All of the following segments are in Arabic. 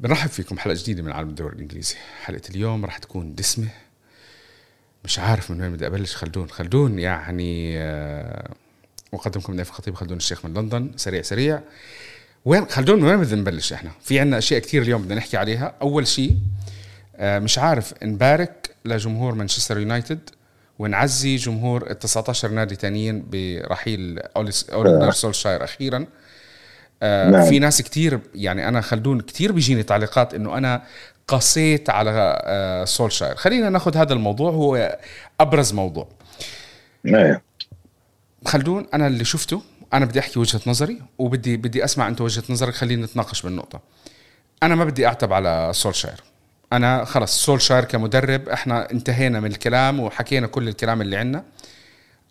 بنرحب فيكم حلقة جديدة من عالم الدوري الإنجليزي. حلقة اليوم راح تكون دسمة. مش عارف من وين بدي أبلش. خلدون. خلدون يعني آه، مقدمكم نايف خطيب. خلدون الشيخ من لندن. سريع سريع. وين خلدون من وين بدنا نبلش إحنا؟ في عنا أشياء كثير اليوم بدنا نحكي عليها. أول شيء آه، مش عارف نبارك لجمهور مانشستر يونايتد ونعزي جمهور ال 19 نادي تانيين برحيل أولينر سولشاير أخيرا. آه نعم. في ناس كتير يعني أنا خلدون كتير بيجيني تعليقات إنه أنا قصيت على آه سولشاير. خلينا ناخذ هذا الموضوع هو أبرز موضوع. نعم. خلدون أنا اللي شفته أنا بدي أحكي وجهة نظري وبدي بدي أسمع أنت وجهة نظرك خلينا نتناقش بالنقطة. أنا ما بدي أعتب على سولشاير. أنا خلص سولشاير كمدرب إحنا انتهينا من الكلام وحكينا كل الكلام اللي عندنا.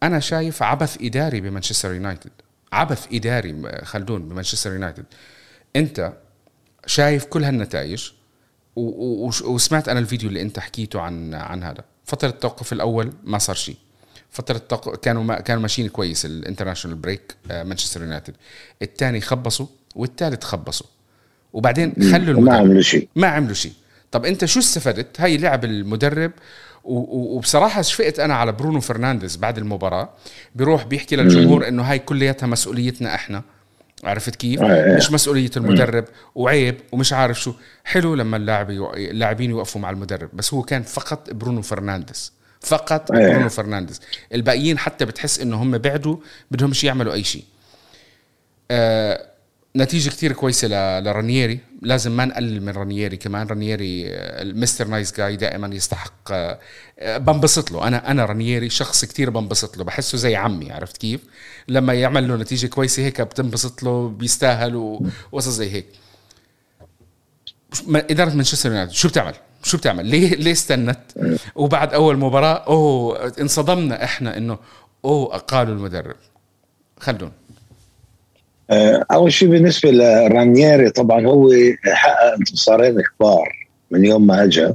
أنا شايف عبث إداري بمانشستر يونايتد. عبث إداري خلدون بمانشستر يونايتد. أنت شايف كل هالنتائج؟ وسمعت أنا الفيديو اللي أنت حكيته عن عن هذا. فترة التوقف الأول ما صار شيء. فترة التوقف كانوا ما كانوا ماشيين كويس ال international break مانشستر يونايتد الثاني خبصوا والثالث خبصوا. وبعدين خلوا ما عملوا شيء. ما عملوا شيء. طب أنت شو استفدت؟ هاي لعب المدرب وبصراحة شفقت أنا على برونو فرنانديز بعد المباراة. بيروح بيحكي للجمهور إنه هاي كلياتها مسؤوليتنا إحنا. عرفت كيف؟ آه، آه. مش مسؤولية المدرب وعيب ومش عارف شو. حلو لما اللاعب اللاعبين يوقفوا مع المدرب بس هو كان فقط برونو فرنانديز. فقط آه. برونو فرنانديز. الباقيين حتى بتحس إنه هم بعدوا بدهمش يعملوا أي شيء. آه نتيجة كثير كويسة لرانييري. لازم ما نقلل من رانييري كمان. رانييري ال Mister nice guy دائما يستحق آه، بنبسط له. أنا أنا رانييري شخص كثير بنبسط له. بحسه زي عمي عرفت كيف؟ لما يعمل له نتيجة كويسة هيك بتنبسط له بيستاهل وقصص زي هيك. إدارة مانشستر يونايتد شو بتعمل؟ شو بتعمل؟ ليه ليه استنت؟ وبعد أول مباراة أوه انصدمنا إحنا إنه أوه قالوا المدرب. خلدون. آه، أول شيء بالنسبة لرانييري طبعا هو حقق انتصارين كبار من يوم ما اجى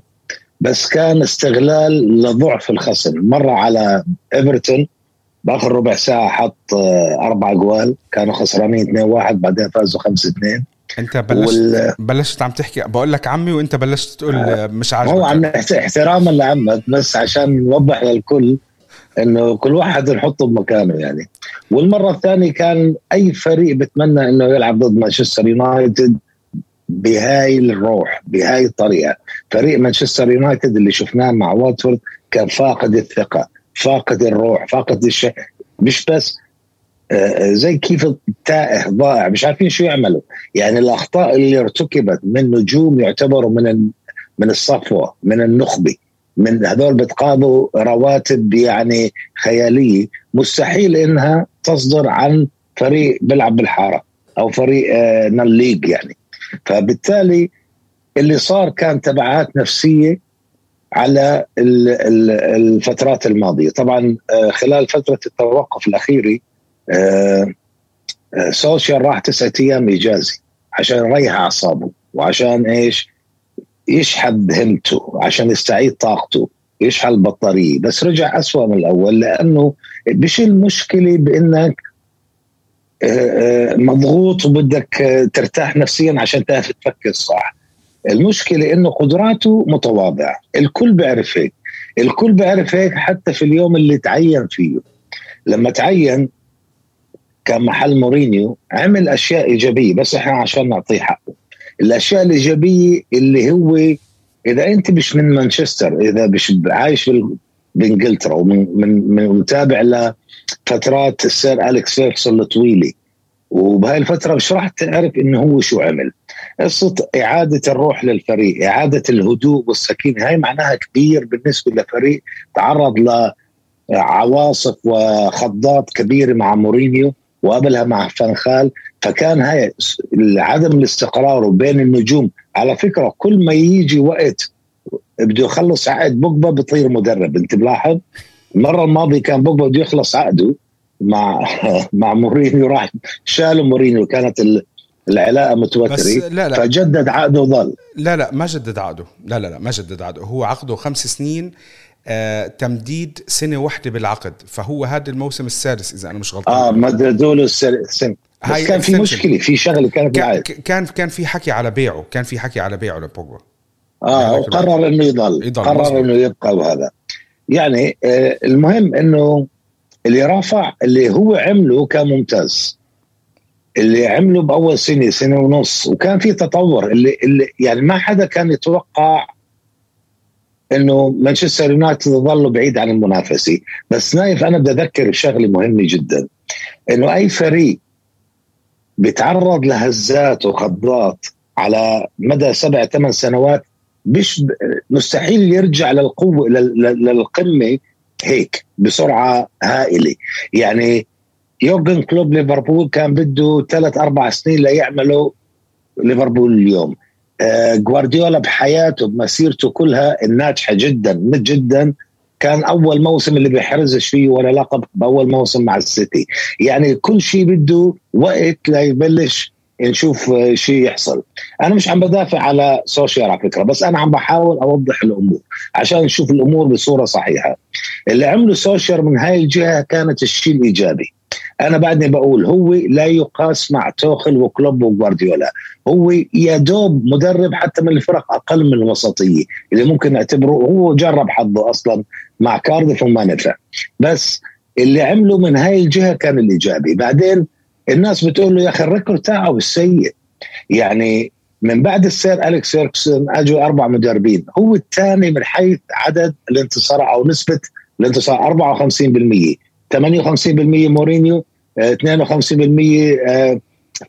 بس كان استغلال لضعف الخصم. مره على إيفرتون بآخر ربع ساعة حط آه، أربع جوال كانوا خسرانين 2-1 بعدين فازوا 5-2 أنت بلشت وال... بلشت عم تحكي بقول لك عمي وأنت بلشت تقول آه مش عارف هو عم احتراما لعمك بس عشان نوضح للكل إنه كل واحد نحطه بمكانه يعني. والمرة الثانية كان أي فريق بتمنى إنه يلعب ضد مانشستر يونايتد بهاي الروح بهاي الطريقة. فريق مانشستر يونايتد اللي شفناه مع واتفورد كان فاقد الثقة فاقد الروح فاقد الشيء مش بس آه، آه، زي كيف تائه ضائع مش عارفين شو يعملوا. يعني الأخطاء اللي ارتكبت من نجوم يعتبروا من من الصفوة من النخبة. من هذول بتقاضوا رواتب يعني خيالية. مستحيل إنها تصدر عن فريق بيلعب بالحارة أو فريق آه league يعني. فبالتالي اللي صار كان تبعات نفسية على الفترات الماضية. طبعا آه، خلال فترة التوقف الأخيرة آه، سولشاير راح تسعة أيام إجازة عشان يريح أعصابه وعشان إيش؟ يشحذ همته عشان يستعيد طاقته يشحن البطارية بس رجع أسوأ من الأول لأنه مش المشكلة بأنك آه، آه، مضغوط وبدك آه، ترتاح نفسيا عشان تعرف تفكر صح. المشكلة إنه قدراته متواضعة الكل بيعرف هيك الكل بيعرف هيك حتى في اليوم اللي تعين فيه. لما تعين كان محل مورينيو عمل أشياء إيجابية بس إحنا عشان نعطيه حقه. الأشياء الإيجابية اللي هو إذا أنت مش من مانشستر إذا مش عايش بإنجلترا ومن من, من متابع لفترات السير أليكس فيركسون الطويلة. وبهاي الفترة مش راح تعرف إنه هو شو عمل. قصة إعادة الروح للفريق إعادة الهدوء والسكينه هاي معناها كبير بالنسبة لفريق تعرض لعواصف وخضات كبيرة مع مورينيو وقبلها مع فانخال فكان هاي عدم الاستقرار بين النجوم. على فكرة كل ما يجي وقت بده يخلص عقد بوجبا بطير مدرب. انت ملاحظ المره الماضيه كان بوجبا بده يخلص عقده مع مع مورينيو راح شالوا مورينيو. كانت العلاقة متوترة. لا لا. فجدد عقده وظل لا لا ما جدد عقده. لا لا لا ما جدد عقده. هو عقده خمس سنين آه تمديد سنة واحدة بالعقد. فهو هذا الموسم السادس إذا أنا مش غلطان. آه مددوا له السنة هاي كان في. مشكلة في شغلة كانت كان كان كان في حكي على بيعه كان في حكي على بيعه لبوجبا. آه وقرر إنه يضل, يضل، قرر. إنه يبقى وهذا. يعني آه المهم إنه اللي رفع اللي هو عمله كان ممتاز. اللي عمله بأول سنة سنة ونص. وكان في تطور. اللي, اللي يعني ما حدا كان يتوقع إنه مانشستر يونايتد يظل بعيد عن المنافسة. بس نايف أنا بدي أذكر بشغله مهمة جدا. إنه أي فريق بيتعرض لهزات وخضات على مدى سبع ثمان سنوات مش مستحيل يرجع للقوة لل- لل- للقمة هيك بسرعة هائلة. يعني يورجن كلوب ليفربول كان بده ثلاث أربع سنين ليعملوا ليفربول اليوم. آه، جوارديولا بحياته بمسيرته كلها الناجحة جدا جدا. كان أول موسم اللي بيحرزش فيه ولا لقب بأول موسم مع السيتي. يعني كل شيء بده وقت ليبلش نشوف شيء يحصل. أنا مش عم بدافع على سولشاير على فكرة بس أنا عم بحاول أوضح الأمور عشان نشوف الأمور بصورة صحيحة. اللي عمله سولشاير من هاي الجهة كانت الشيء الإيجابي. أنا بعدني بقول هو لا يقاس مع توخل وكلوب وجوارديولا هو يا دوب مدرب حتى من الفرق أقل من الوسطية. اللي ممكن نعتبره هو جرب حظه أصلا مع كارديف وما نفع. بس اللي عمله من هاي الجهة كان الايجابي بعدين الناس بتقول له يا أخي ال record تاعه السيء. يعني من بعد السير أليكس فيركسون أجوا أربع مدربين. هو الثاني من حيث عدد الانتصار أو نسبة الانتصار 54% 58% مورينيو 52% آه،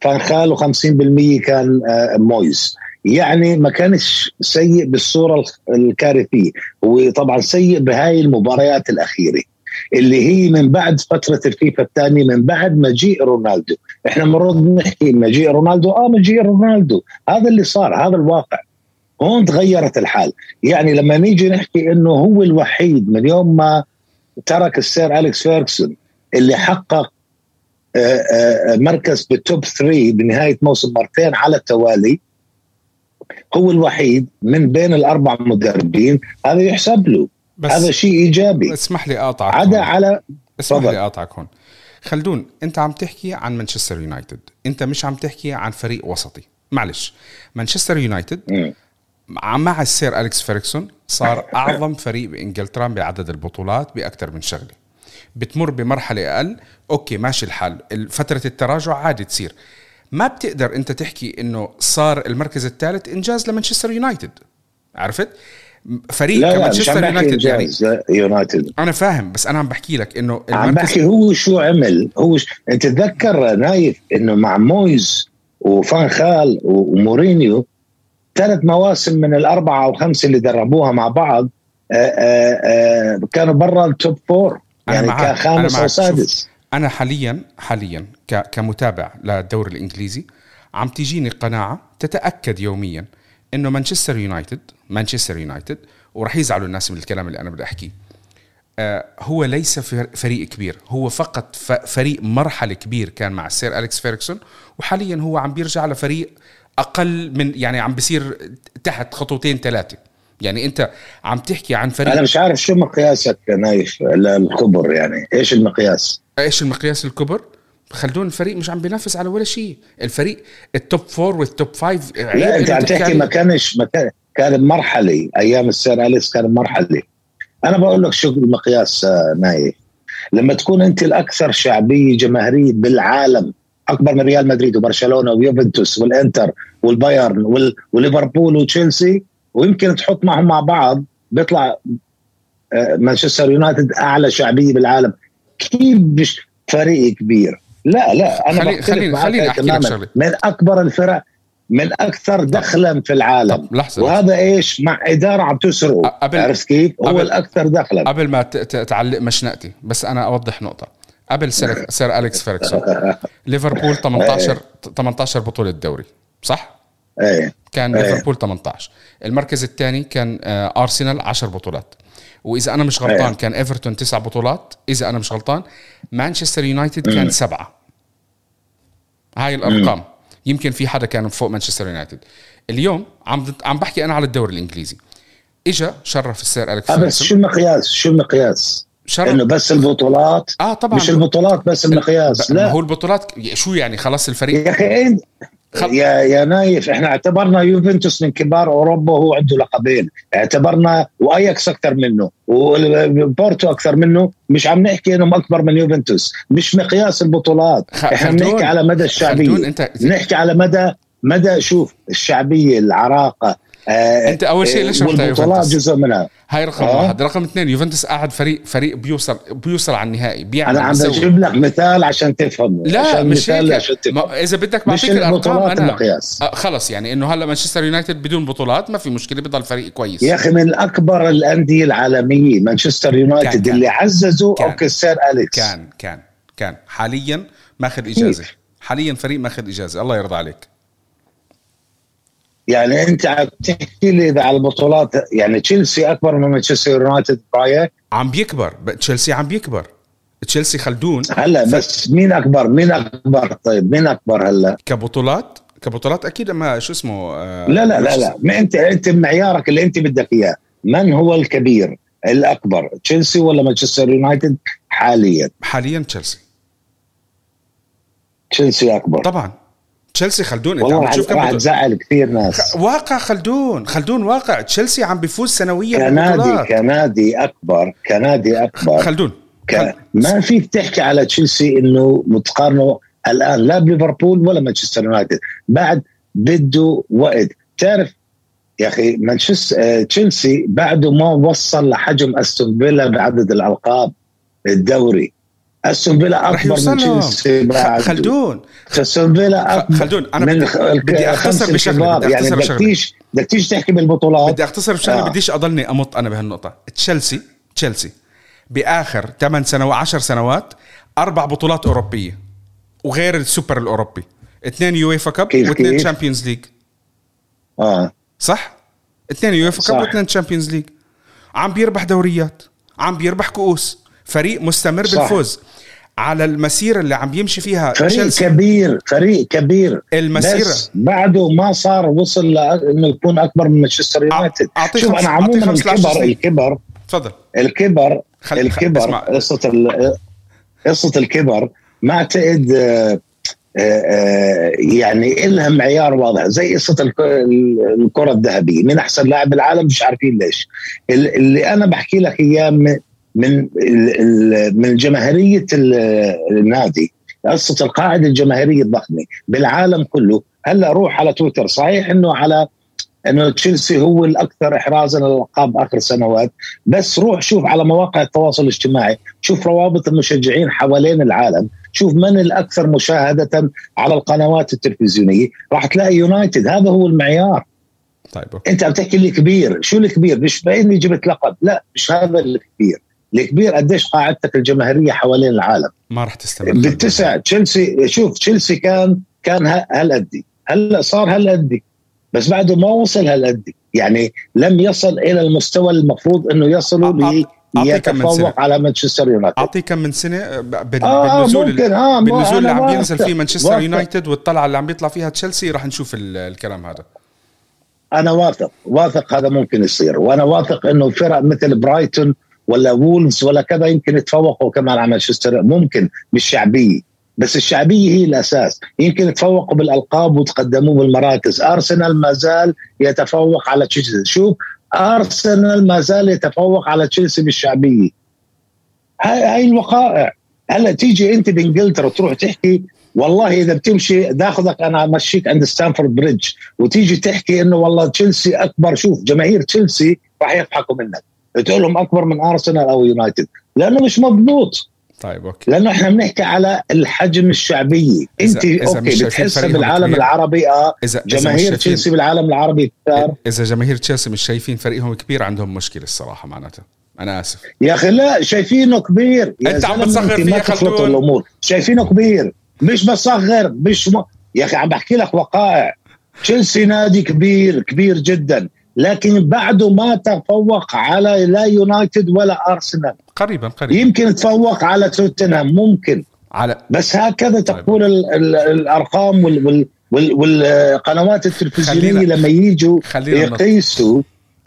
فانخال و50% كان آه، مويز. يعني ما كانش سيء بالصورة الكارثية. هو طبعا سيء بهاي المباريات الأخيرة اللي هي من بعد فترة الفيفا الثانية من بعد مجيء رونالدو. إحنا مرات نحكي مجيء رونالدو. آه مجيء رونالدو. هذا اللي صار هذا الواقع. هون تغيرت الحال. يعني لما نيجي نحكي إنه هو الوحيد من يوم ما ترك السير أليكس فيركسون اللي حقق مركز بال top 3 بنهاية موسم مرتين على التوالي هو الوحيد من بين الأربع مدربين هذا يحسب له بس هذا شيء إيجابي. اسمح لي أقاطعك عدا هون. على اسمح تفضل. لي أقاطعك هون. خلدون أنت عم تحكي عن مانشستر يونايتد. أنت مش عم تحكي عن فريق وسطي. معلش مانشستر يونايتد مع السير أليكس فيركسون صار أعظم فريق بإنجلترا بعدد البطولات بأكثر من شغلة. بتمر بمرحلة أقل okay ماشي الحال. فترة التراجع عادي تصير. ما بتقدر أنت تحكي إنه صار المركز الثالث إنجاز لمانشستر يونايتد. عرفت؟ فريق لا كمانشستر بحكي يونايتد يعني. يونايتد. أنا فاهم بس أنا عم بحكي لك إنه عم بحكي هو شو عمل. هو ش... أنت تذكر نايف إنه مع مويز وفان خال ومورينيو ثلاث مواسم من الأربعة أو خمسة اللي دربوها مع بعض آآ آآ كانوا برا ال top four يعني معك. أنا كخامس معك. أو سادس أنا حاليا حاليا كمتابع للدوري الإنجليزي عم تجيني قناعة تتأكد يوميا إنه مانشستر يونايتد مانشستر يونايتد وراح يزعلوا الناس من الكلام اللي أنا بدي أحكيه آه هو ليس فر- فريق كبير هو فقط فريق مرحلة كبير كان مع السير أليكس فيركسون وحاليا هو عم بيرجع لفريق أقل من يعني عم بيصير تحت خطوتين ثلاثة يعني انت عم تحكي عن فريق أنا مش عارف شو مقياسك نايف للخبر يعني إيش المقياس؟ إيش المقياس الكبر؟ خلدون الفريق مش عم بينافس على ولا شيء، الفريق ال top four وال top five لا أنت عم تحكي ما كانش ما كان كان بمرحله أيام السير اليكس كان بمرحله أنا بقول لك شو المقياس نايف. لما تكون أنت الأكثر شعبية جماهيرية بالعالم أكبر من ريال مدريد وبرشلونة ويوفنتوس والإنتر والبايرن وال- وليفربول وتشيلسي ويمكن تحط معهم مع بعض. بيطلع آه، مانشستر يونايتد أعلى شعبية بالعالم. كيف مش فريق كبير. لا لا أنا خلي- بختلف خليني- أحكي لك. شغلة. من أكبر الفرق من أكثر دخلا في العالم. طب لحظة وهذا إيش؟ مع إدارة عم تسرقه. قبل- عرفت كيف؟ هو قبل- الأكثر دخلا. قبل ما تعلق مشنقتي بس أنا أوضح نقطة. قبل سير, سير أليكس فيرغسون ليفربول 18 18 بطولة دوري صح؟ إيه. كان إيه. ليفربول 18 المركز الثاني كان آه، أرسنال 10 بطولات. وإذا أنا مش غلطان إيه. كان إيفرتون تسع بطولات. إذا أنا مش غلطان مانشستر يونايتد كان سبعة. هاي الأرقام. يمكن في حدا كان فوق مانشستر يونايتد. اليوم عم عم بحكي أنا على الدوري الإنجليزي. إجا شرف السير أليكس آه، بس شو المقياس؟ شو المقياس؟ شرط إنه بس البطولات؟ آه طبعا. مش البطولات بس المقياس لا. هو البطولات شو يعني خلاص الفريق؟ يا أخي انت خل- يا يا نايف إحنا اعتبرنا يوفنتوس من كبار أوروبا وهو عنده لقبين. اعتبرنا وأياكس أكثر منه وبورتو أكثر منه. مش عم نحكي إنهم أكبر من يوفنتوس. مش مقياس البطولات. خ- إحنا بنحكي على مدى الشعبية. أنت. نحكي على مدى مدى شوف الشعبية العراقة آه أنت أول شيء ليش رحت يوفنتوس؟ جزء منها. هاي رقم آه. واحد. رقم اثنين يوفنتوس قاعد فريق فريق بيوصل بيوصل على النهائي بيعمل أنا عم. بجيب لك مثال عشان تفهم. لا عشان مش هيك. عشان تفهم. إذا بدك بعطيك الأرقام أنا المقياس. آه خلص يعني إنه هلا مانشستر يونايتد بدون بطولات ما في مشكلة بضل فريق كويس. يا أخي من اكبر الأندية العالمية مانشستر يونايتد. اللي عززوا كان. okay سير أليكس. كان كان كان. حاليا ماخذ إجازة. حاليا فريق ماخذ إجازة. الله يرضى عليك. يعني انت عم تحكي لي إذا على البطولات يعني تشيلسي أكبر من مانشستر يونايتد برايك عم بيكبر تشيلسي عم بيكبر. تشيلسي خلدون. هلا بس مين أكبر؟ مين أكبر؟ طيب مين أكبر هلا؟ كبطولات؟ كبطولات أكيد ما شو اسمه آه لا لا لا لا. ما أنت أنت معيارك اللي أنت بدك إياه. من هو الكبير الأكبر؟ تشيلسي ولا مانشستر يونايتد؟ حاليا. حاليا تشيلسي. تشيلسي أكبر. طبعا. تشيلسي خلدون انت عم بتشوف كم. تزعل كثير ناس. واقع خلدون خلدون واقع. تشيلسي عم بيفوز سنويا كنادي كنادي أكبر كنادي أكبر. خلدون ك... ما فيك تحكي على تشيلسي إنه متقارنه الآن لا بليفربول ولا مانشستر يونايتد. بعد بده وقت. تعرف يا أخي مانشستر آه، تشيلسي بعده ما وصل لحجم أستون فيلا بعدد الألقاب الدوري. استون فيلا أكبر من تشيلسي خلدون. استون فيلا اكبر خلدون أنا من بدي, أختصر بشغلة الكبار. بدي يعني أختصر بدك بشغلة. تيجي بدك تيجي تحكي بالبطولات؟ بدي أختصر بشغلة آه. بديش أضلني أمط أنا بهالنقطة. تشيلسي تشيلسي. بآخر 8 سنوات 10 سنوات أربع بطولات أوروبية وغير السوبر الأوروبي. اثنين يويفا cup واثنين؟ Champions League آه. صح؟ اثنين يويفا. cup واثنين Champions League عم بيربح دوريات عم بيربح كؤوس. فريق مستمر صح. بالفوز على المسيرة اللي عم يمشي فيها فريق تشيلسي. كبير فريق كبير. المسيرة. بس بعده ما صار وصل لأنه يكون أكبر من مانشستر يونايتد. شوف أنا عموما 15 الكبر. الكبر تفضل. الكبر خل- الكبر ال- قصة الكبر ما أعتقد آه، آه، آه، يعني إلها معيار واضح. زي قصة الك- الكرة الذهبية. من أحسن لاعب بالعالم مش عارفين ليش. ال- اللي أنا بحكي لك إياه من من جماهيرية ال- النادي قصة القاعدة الجماهيرية الضخمة بالعالم كله. هلأ روح على تويتر. صحيح إنه على إنه تشيلسي هو الأكثر احرازا للالقاب آخر سنوات بس روح شوف على مواقع التواصل الاجتماعي شوف روابط المشجعين حوالين العالم شوف من الأكثر مشاهدة على القنوات التلفزيونية. راح تلاقي يونايتد. هذا هو المعيار. طيب. أنت عم تحكي لي كبير. شو الكبير؟ مش بإني جبت لقب. لا مش هذا الكبير. الكبير قديش قاعدتك الجماهيرية حوالين العالم. ما راح تستمر. بالتسع تشيلسي شوف تشيلسي كان كان ه- هالقدي هلا صار هالقدي بس بعده ما وصل هالقدي يعني لم يصل إلى المستوى المفروض إنه يصلوا سنة. ليتفوق على مانشستر يونايتد. اعطيه كم من سنة ب- بال- آه بالنزول ممكن. بالنزول اللي عم بينزل فيه مانشستر. يونايتد والطلعة اللي عم بيطلع فيها تشيلسي راح نشوف ال- الكلام هذا. أنا واثق. واثق هذا ممكن يصير. وأنا واثق إنه فرق مثل برايتون ولا وولفز ولا كذا يمكن يتفوقوا كمان على مانشستر ممكن بالشعبيه بس الشعبيه هي الأساس. يمكن يتفوقوا بالألقاب وتقدموا بالمراكز. أرسنال ما زال يتفوق على تشيلسي. شوف أرسنال ما زال يتفوق على تشيلسي بالشعبيه هاي الوقائع. هلا تيجي أنت بإنجلترا تروح تحكي والله إذا بتمشي باخذك أنا امشيك عند ستانفورد بريدج. وتيجي تحكي إنه والله تشيلسي أكبر شوف جماهير تشيلسي راح يضحكوا منك. تقول لهم أكبر من أرسنال أو يونايتد لأنه مش مضبوط. طيب okay. لأنه إحنا بنحكي على الحجم الشعبية. أنت إذا okay بتحسها بالعالم كبير. العربي آه إذا جماهير تشيلسي بالعالم العربي كثار إذا جماهير تشيلسي مش شايفين فريقهم كبير عندهم مشكلة الصراحة معناتها. أنا آسف. يا أخي لا شايفينه كبير. يا أنت عم بتصغر فيها ما تخلط. الأمور. شايفينه كبير. مش بصغر مش م... يا أخي عم بحكي لك وقائع. تشيلسي نادي كبير كبير جدا. لكن بعده ما تفوق على لا يونايتد ولا أرسنال. قريبا قريبا. يمكن تفوق على توتنهام ممكن. على بس هكذا تقول ال ال الأرقام وال وال وال والقنوات التلفزيونية خلينا- لما يجوا يقيسوا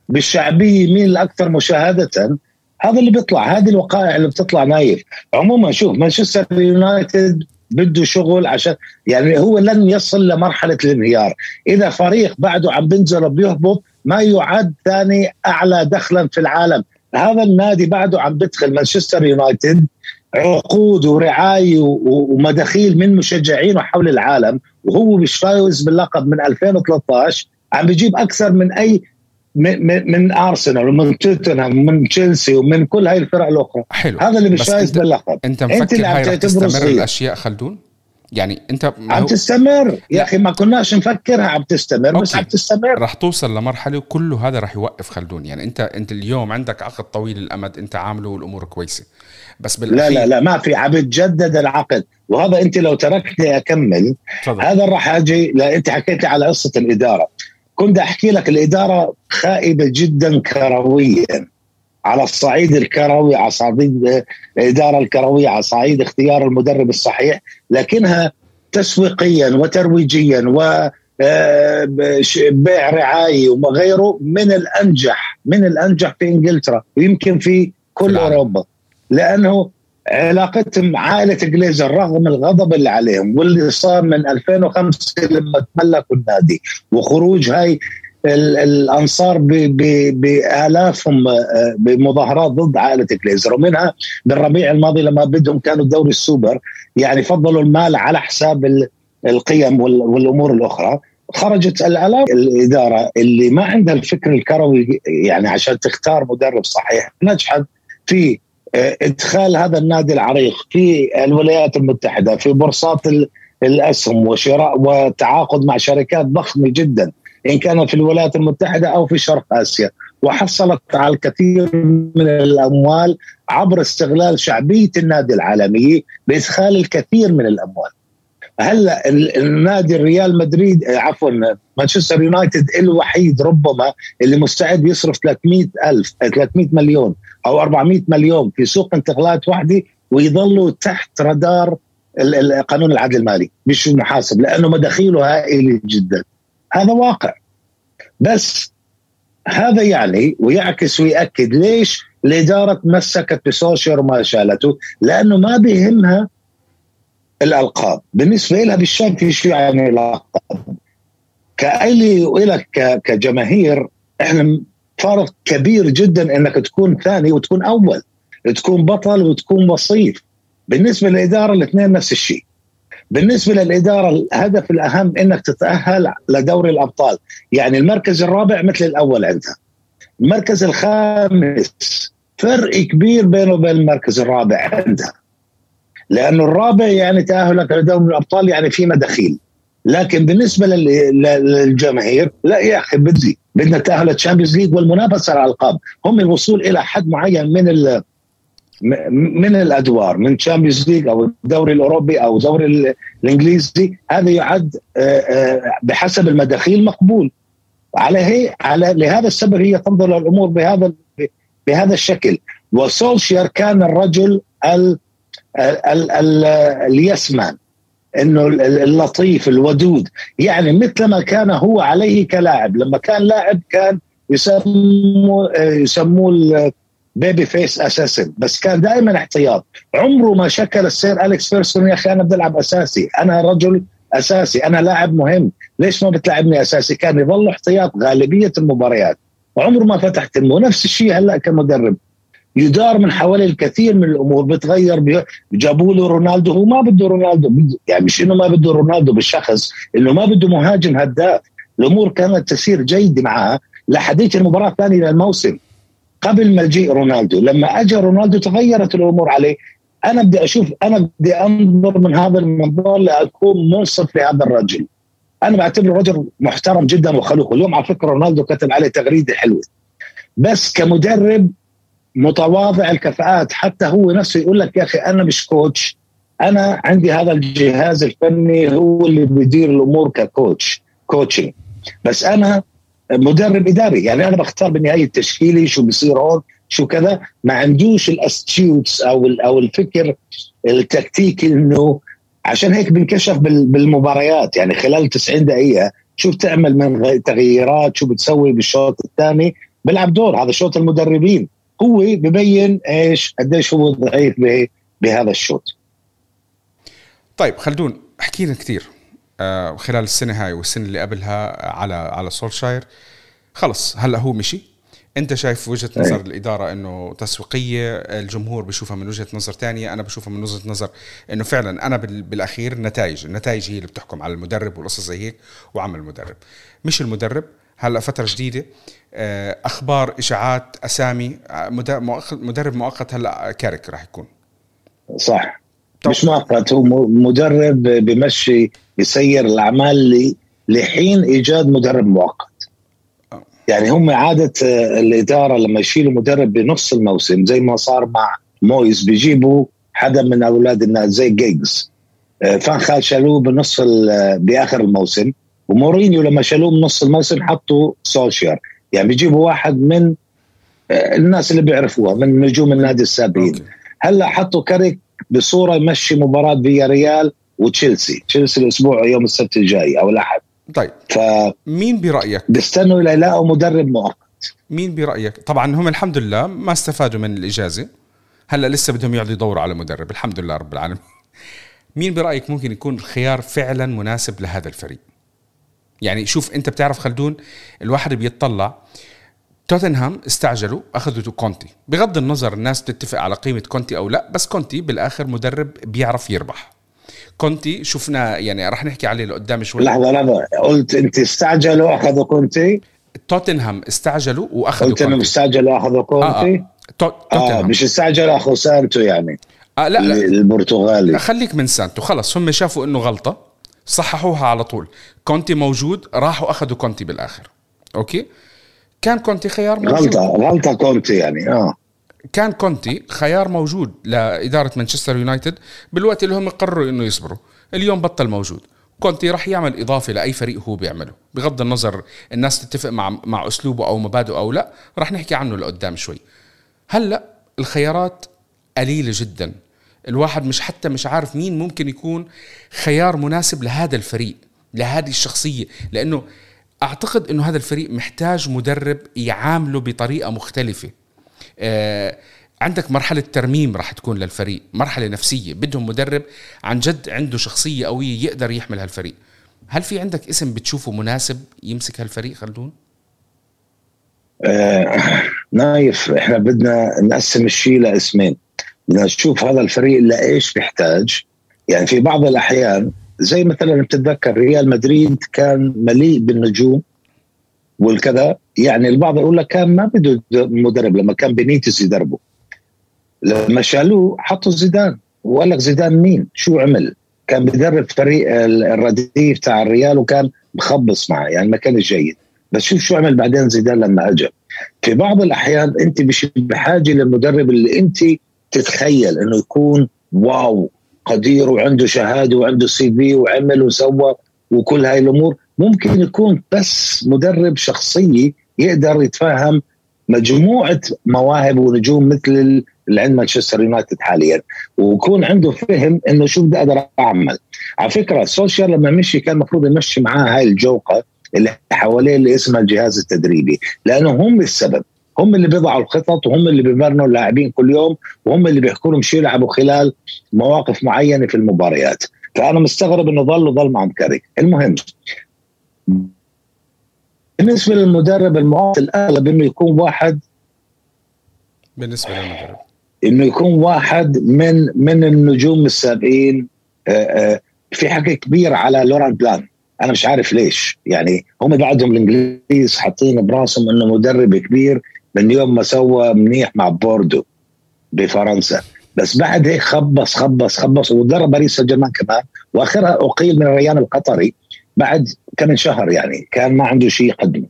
بالشعبيه مين الأكثر مشاهدة. هذا اللي بيطلع هذه الوقائع اللي بتطلع نايف. عموما شوف مانشستر يونايتد بده شغل عشان يعني هو لن يصل لمرحلة الانهيار. إذا فريق بعده عم بينزل وبيهبط ما يعد ثاني أعلى دخلا في العالم. هذا النادي بعده عم بدخل مانشستر يونايتد عقود ورعايه ومداخيل من مشجعينه حول العالم وهو مش فايز باللقب من 2013 عم بيجيب أكثر من أي من, من أرسنال ومن توتنهام ومن تشيلسي ومن كل هاي الفرق الأخرى. حلو. هذا اللي مش فايز باللقب. أنت مفكر انت اللي عم هاي تستمر الأشياء خلدون؟ يعني انت عم تستمر. يا أخي ما كناش نفكرها عم تستمر okay. بس عم تستمر. رح توصل لمرحلة وكله هذا رح يوقف خلدون. يعني انت انت اليوم عندك عقد طويل الامد انت عامله والأمور كويسة. بس بالأخير لا لا لا ما في. عم بتجدد العقد. وهذا انت لو تركتني أكمل طبعا. هذا راح أجي لا انت حكيت لي على قصة الإدارة. كنت أحكي لك الإدارة خائبة جدا كرويا. على الصعيد الكروي على صعيد الإدارة الكروية على صعيد اختيار المدرب الصحيح لكنها تسويقيا وترويجيا و آه، بيع رعاية وغيره من الأنجح من الأنجح في إنجلترا ويمكن في كل أوروبا. لأنه علاقتهم عائلة جليزر رغم الغضب اللي عليهم واللي صار من 2005 لما تملكوا النادي وخروج هاي الأنصار بآلافهم آه، بمظاهرات ضد عائلة جليزر ومنها بالربيع الماضي لما بدهم كانوا دوري السوبر يعني فضلوا المال على حساب القيم والأمور الأخرى. خرجت الآلاف الإدارة اللي ما عندها الفكر الكروي يعني عشان تختار مدرب صحيح. نجحت في إدخال هذا النادي العريق في الولايات المتحدة في بورصات الأسهم وشراء وتعاقد مع شركات ضخمة جدا. إن كان في الولايات المتحدة أو في شرق آسيا. وحصلت على الكثير من الأموال عبر استغلال شعبية النادي العالمي بإدخال الكثير من الأموال. هلا النادي الريال مدريد عفوا مانشستر يونايتد الوحيد ربما اللي مستعد يصرف 300 ألف 300 مليون أو 400 مليون في سوق انتقالات واحدة ويظلوا تحت رادار قانون العدل المالي. مش المحاسب لأنه مداخيله هائله جدا. هذا واقع. بس هذا يعني ويعكس ويأكد ليش الإدارة تمسكت بسوشيال وما شالته لأنه ما بيهمها الألقاب. بالنسبة لها بالشام شو يعني الألقاب كألي وإلك كجماهير إحنا فارق كبير جدا إنك تكون ثاني وتكون أول. تكون بطل وتكون وصيف. بالنسبة للإدارة الاثنين نفس الشيء. بالنسبة للإدارة الهدف الأهم إنك تتأهل لدوري الأبطال. يعني المركز الرابع مثل الأول عندها. المركز الخامس فرق كبير بينه وبين المركز الرابع عندها. لأنه الرابع يعني تأهلك لدوري الأبطال يعني في مداخيل لكن بالنسبة للجماهير لا يا أخي بدي بدنا نتاهل لل Champions League والمنافسة على الألقاب. هم الوصول إلى حد معين من من الأدوار من Champions League أو الدوري الأوروبي أو الدوري الإنجليزي هذا يعد آه، آه، بحسب المداخيل مقبول. على هي على لهذا السبب هي تنظر للأمور بهذا بهذا الشكل. وسولشير كان الرجل ال ال ال ال yes man إنه اللطيف الودود. يعني مثل ما كان هو عليه كلاعب. لما كان لاعب كان يسموه يسموه baby face أساسا بس كان دائما احتياط. عمره ما شكل السير أليكس فيرغسون يا أخي أنا بدي العب أساسي. أنا رجل أساسي. أنا لاعب مهم. ليش ما بتلعبني أساسي؟ كان يظل احتياط غالبية المباريات. وعمره ما فتح تمه نفس الشيء هلأ كمدرب. يدار من حوالي الكثير من الأمور. بتغير جابوا له رونالدو. هو ما بده رونالدو. يعني مش انه ما بده رونالدو بالشخص؟ إنه ما بده مهاجم هداف. الأمور كانت تسير جيدة معها لحديث المباراة الثانية للموسم. قبل مجيء رونالدو لما اجى رونالدو تغيرت الأمور عليه أنا بدي أشوف أنا بدي أنظر من هذا المنظور لأكون منصف لهذا الرجل. أنا بعتبره رجل محترم جدا وخلوق. اليوم على فكرة رونالدو كتب عليه تغريدة حلوة. بس كمدرب متواضع الكفاءات حتى هو نفسه يقول لك يا أخي أنا مش coach. أنا عندي هذا الجهاز الفني هو اللي بيدير الأمور ك coach coaching بس أنا مدرب إداري. يعني أنا بختار بالنهايه تشكيلي شو بصير هون شو كذا. ما عندوش ال astuteness أو أو الفكر التكتيكي إنه عشان هيك بنكشف بالمباريات. يعني خلال 90 دقيقة شو بتعمل من تغييرات شو بتسوي بالشوط الثاني؟ بيلعب دور. هذا شوط المدربين. هو ببين إيش قديش هو ضعيف بهذا الشوط. طيب خلدون حكينا كثير خلال السنة هاي والسنة اللي قبلها على على سولشاير. خلص هلأ هو مشي. أنت شايف وجهة إيه. نظر الإدارة إنه تسويقية؟ الجمهور بشوفها من وجهة نظر تانية أنا بشوفها من وجهة نظر إنه فعلا أنا بالأخير النتائج النتائج هي اللي بتحكم على المدرب والقصص زي هيك وعمل المدرب. مش المدرب. هلأ فترة جديدة آه، أخبار إشاعات أسامي آه، مدرب مؤقت هلأ كاريك راح يكون. صح. مش مؤقت هو مدرب بمشي بيسير الأعمال لحين إيجاد مدرب مؤقت. يعني هم عادة آه، الإدارة لما يشيلوا مدرب بنص الموسم زي ما صار مع مويز بيجيبوا حدا من أولاد الناس زي جيجز. آه، فانخال شالوه بنص آه، بآخر الموسم. ومورينيو لما شالوه بنص الموسم حطوا سولشير. يعني بيجيبوا واحد من الناس اللي بيعرفوها من نجوم النادي السابقين. هلأ حطوا كاريك بصورة يمشي مباراة فياريال وتشيلسي. تشيلسي الأسبوع يوم السبت الجاي أو الأحد. طيب. ف مين برأيك؟ بيستنوا ليلاقوا مدرب مؤقت. مين برأيك؟ طبعا هم الحمد لله ما استفادوا من الإجازة. هلأ لسه بدهم يقعدوا يدوروا على مدرب. الحمد لله رب العالمين. مين برأيك ممكن يكون الخيار فعلا مناسب لهذا الفريق؟ يعني شوف أنت بتعرف خلدون الواحد بيطلع توتنهام استعجلوا أخذوا كونتي. بغض النظر الناس تتفق على قيمة كونتي أو لا بس كونتي بالآخر مدرب بيعرف يربح. كونتي شفنا يعني راح نحكي عليه لقدام شوي. لحظة لحظة. قلت أنت استعجلوا أخذوا كونتي؟ توتنهام استعجلوا وأخذوا قلت إنهم استعجلوا أخذوا كونتي؟ آه, آه. آه مش استعجلوا أخذوا سانتو يعني. آه لا لا. البرتغالي. خليك من سانتو خلص. هم شافوا إنه غلطة صححوها على طول. كونتي موجود راحوا أخذوا كونتي بالآخر. أوكي؟ كان كونتي خيار موجود؟ غلطة غلطة كونتي يعني آه. كان كونتي خيار موجود لإدارة مانشستر يونايتد بالوقت اللي هم قرروا إنه يصبروا. اليوم بطل موجود. كونتي راح يعمل إضافة لأي فريق هو بيعمله. بغض النظر الناس تتفق مع مع أسلوبه أو مبادئه أو لا راح نحكي عنه لقدام شوي. هلأ الخيارات قليلة جدا. الواحد مش حتى مش عارف مين ممكن يكون خيار مناسب لهذا الفريق لهذه الشخصية. لأنه أعتقد إنه هذا الفريق محتاج مدرب يعامله بطريقة مختلفة. آه، عندك مرحلة ترميم راح تكون للفريق مرحلة نفسية بدهم مدرب عن جد عنده شخصية قوية يقدر يحمل هالفريق. هل في عندك اسم بتشوفه مناسب يمسك هالفريق خلدون؟ آه نايف إحنا بدنا نقسم الشيء لاسمين. بدنا نشوف هذا الفريق لإيش بيحتاج. يعني في بعض الأحيان زي مثلا بتتذكر ريال مدريد كان مليء بالنجوم والكذا يعني البعض يقول لك كان ما بده مدرب لما كان بنيتس يدربه. لما شالوه حطوا زيدان وقال لك زيدان مين؟ شو عمل؟ كان بدرب فريق الرديف تاع الريال وكان مخبص معه يعني ما كان جيد. بس شوف شو عمل بعدين زيدان لما اجى في بعض الأحيان أنت مش بحاجه للمدرب اللي أنت تتخيل إنه يكون wow. قدير وعنده شهادة وعنده CV وعمل وسوى وكل هاي الأمور ممكن يكون بس مدرب شخصية يقدر يتفهم مجموعة مواهب ونجوم مثل اللي عند مانشستر يونايتد حاليا. ويكون عنده فهم إنه شو بدي أقدر أعمل. على فكرة سولشاير لما مشي كان المفروض يمشي معاه هاي الجوقه اللي حواليه اللي اسمها الجهاز التدريبي لأنه هم السبب. هم اللي بيضعوا الخطط وهم اللي بيمرنوا اللاعبين كل يوم وهم اللي بيحكوا لهم شو يلعبوا خلال مواقف معينة في المباريات. فأنا مستغرب إنه ظل وظل مع كاريك المهم بالنسبة للمدرب المعاصر الأغلب إنه يكون واحد. بالنسبة للمدرب. إنه يكون واحد من من النجوم السابقين. آه، آه، في حكي كبير على لوران بلان. أنا مش عارف ليش. يعني هم بعدهم الإنجليز حاطين براسهم إنه مدرب كبير. من يوم ما سوى منيح مع بوردو بفرنسا. بس بعد هيك خبص خبص خبص ودرب باريس سان جيرمان كمان. وآخرها أقيل من الريان القطري بعد كم شهر يعني كان ما عنده شيء يقدمه.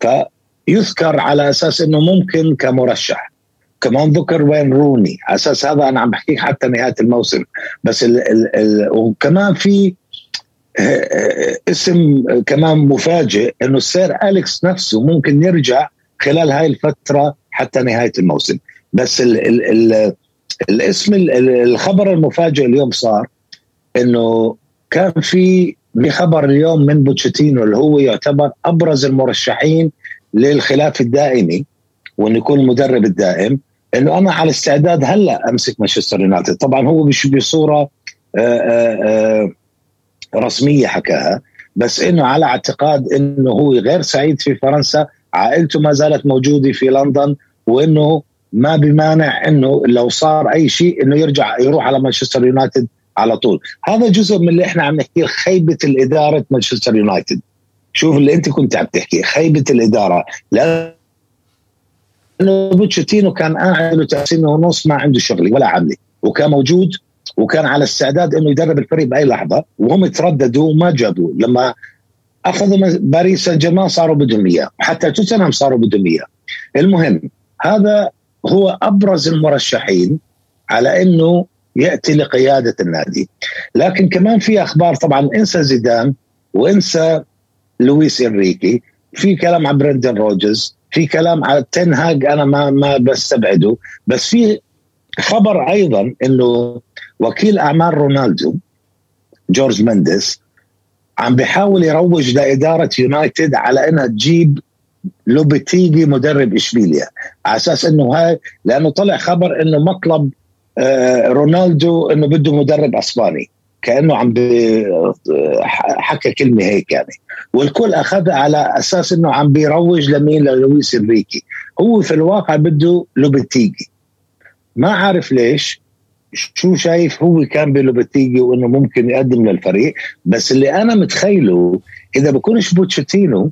فيذكر على أساس إنه ممكن كمرشح. كمان ذكر وين روني. على أساس هذا أنا عم بحكيك حتى نهاية الموسم. بس ال ال ال وكمان في آه، آه، اسم كمان مفاجئ إنه السير أليكس نفسه ممكن يرجع خلال هاي الفترة حتى نهاية الموسم. بس ال ال ال الاسم الخبر المفاجئ اليوم صار إنه كان في بخبر اليوم من بوتشيتينو اللي هو يعتبر أبرز المرشحين للخلاف الدائمي وإنه يكون المدرب الدائم إنه أنا على استعداد هلأ أمسك مانشستر يونايتد. طبعا هو مش بصورة آآ آآ رسمية حكاها بس إنه على اعتقاد إنه هو غير سعيد في فرنسا عائلته ما زالت موجودة في لندن وإنه ما بمانع إنه لو صار أي شيء إنه يرجع يروح على مانشستر يونايتد على طول. هذا جزء من اللي إحنا عم نحكيه خيبة الإدارة مانشستر يونايتد. شوف اللي أنت كنت عم تحكي خيبة الإدارة. لأنه بوتشيتينو كان قاعد له سنه ونص ما عنده شغلي ولا عملي وكان موجود وكان على استعداد إنه يدرب الفريق بأي لحظة. وهم ترددوا وما جابوا لما أخذوا باريس سان جيرمان صاروا بدهم اياه وحتى توتنهام صاروا بدهم اياه المهم هذا هو أبرز المرشحين على إنه يأتي لقيادة النادي. لكن كمان في أخبار طبعا إنسى زيدان وإنسى لويس إنريكي في كلام عن برندن روجرز في كلام على تين هاج أنا ما ما بستبعده. بس في خبر أيضا إنه وكيل أعمال رونالدو جورج مندس عم بيحاول يروج لإدارة يونايتد على انها تجيب لوبيتيجي مدرب إشبيليا. على أساس إنه هاي لأنه طلع خبر إنه مطلب آه، رونالدو إنه بده مدرب أسباني. كأنه عم حكى كلمة هيك يعني. والكل اخذها على أساس إنه عم بيروج لمين؟ للويس إنريكي. هو في الواقع بده لوبيتيجي. ما عارف ليش شو شايف هو كان بلوبيتيجي وإنه ممكن يقدم للفريق؟ بس اللي أنا متخيله إذا بكونش بوتشيتينو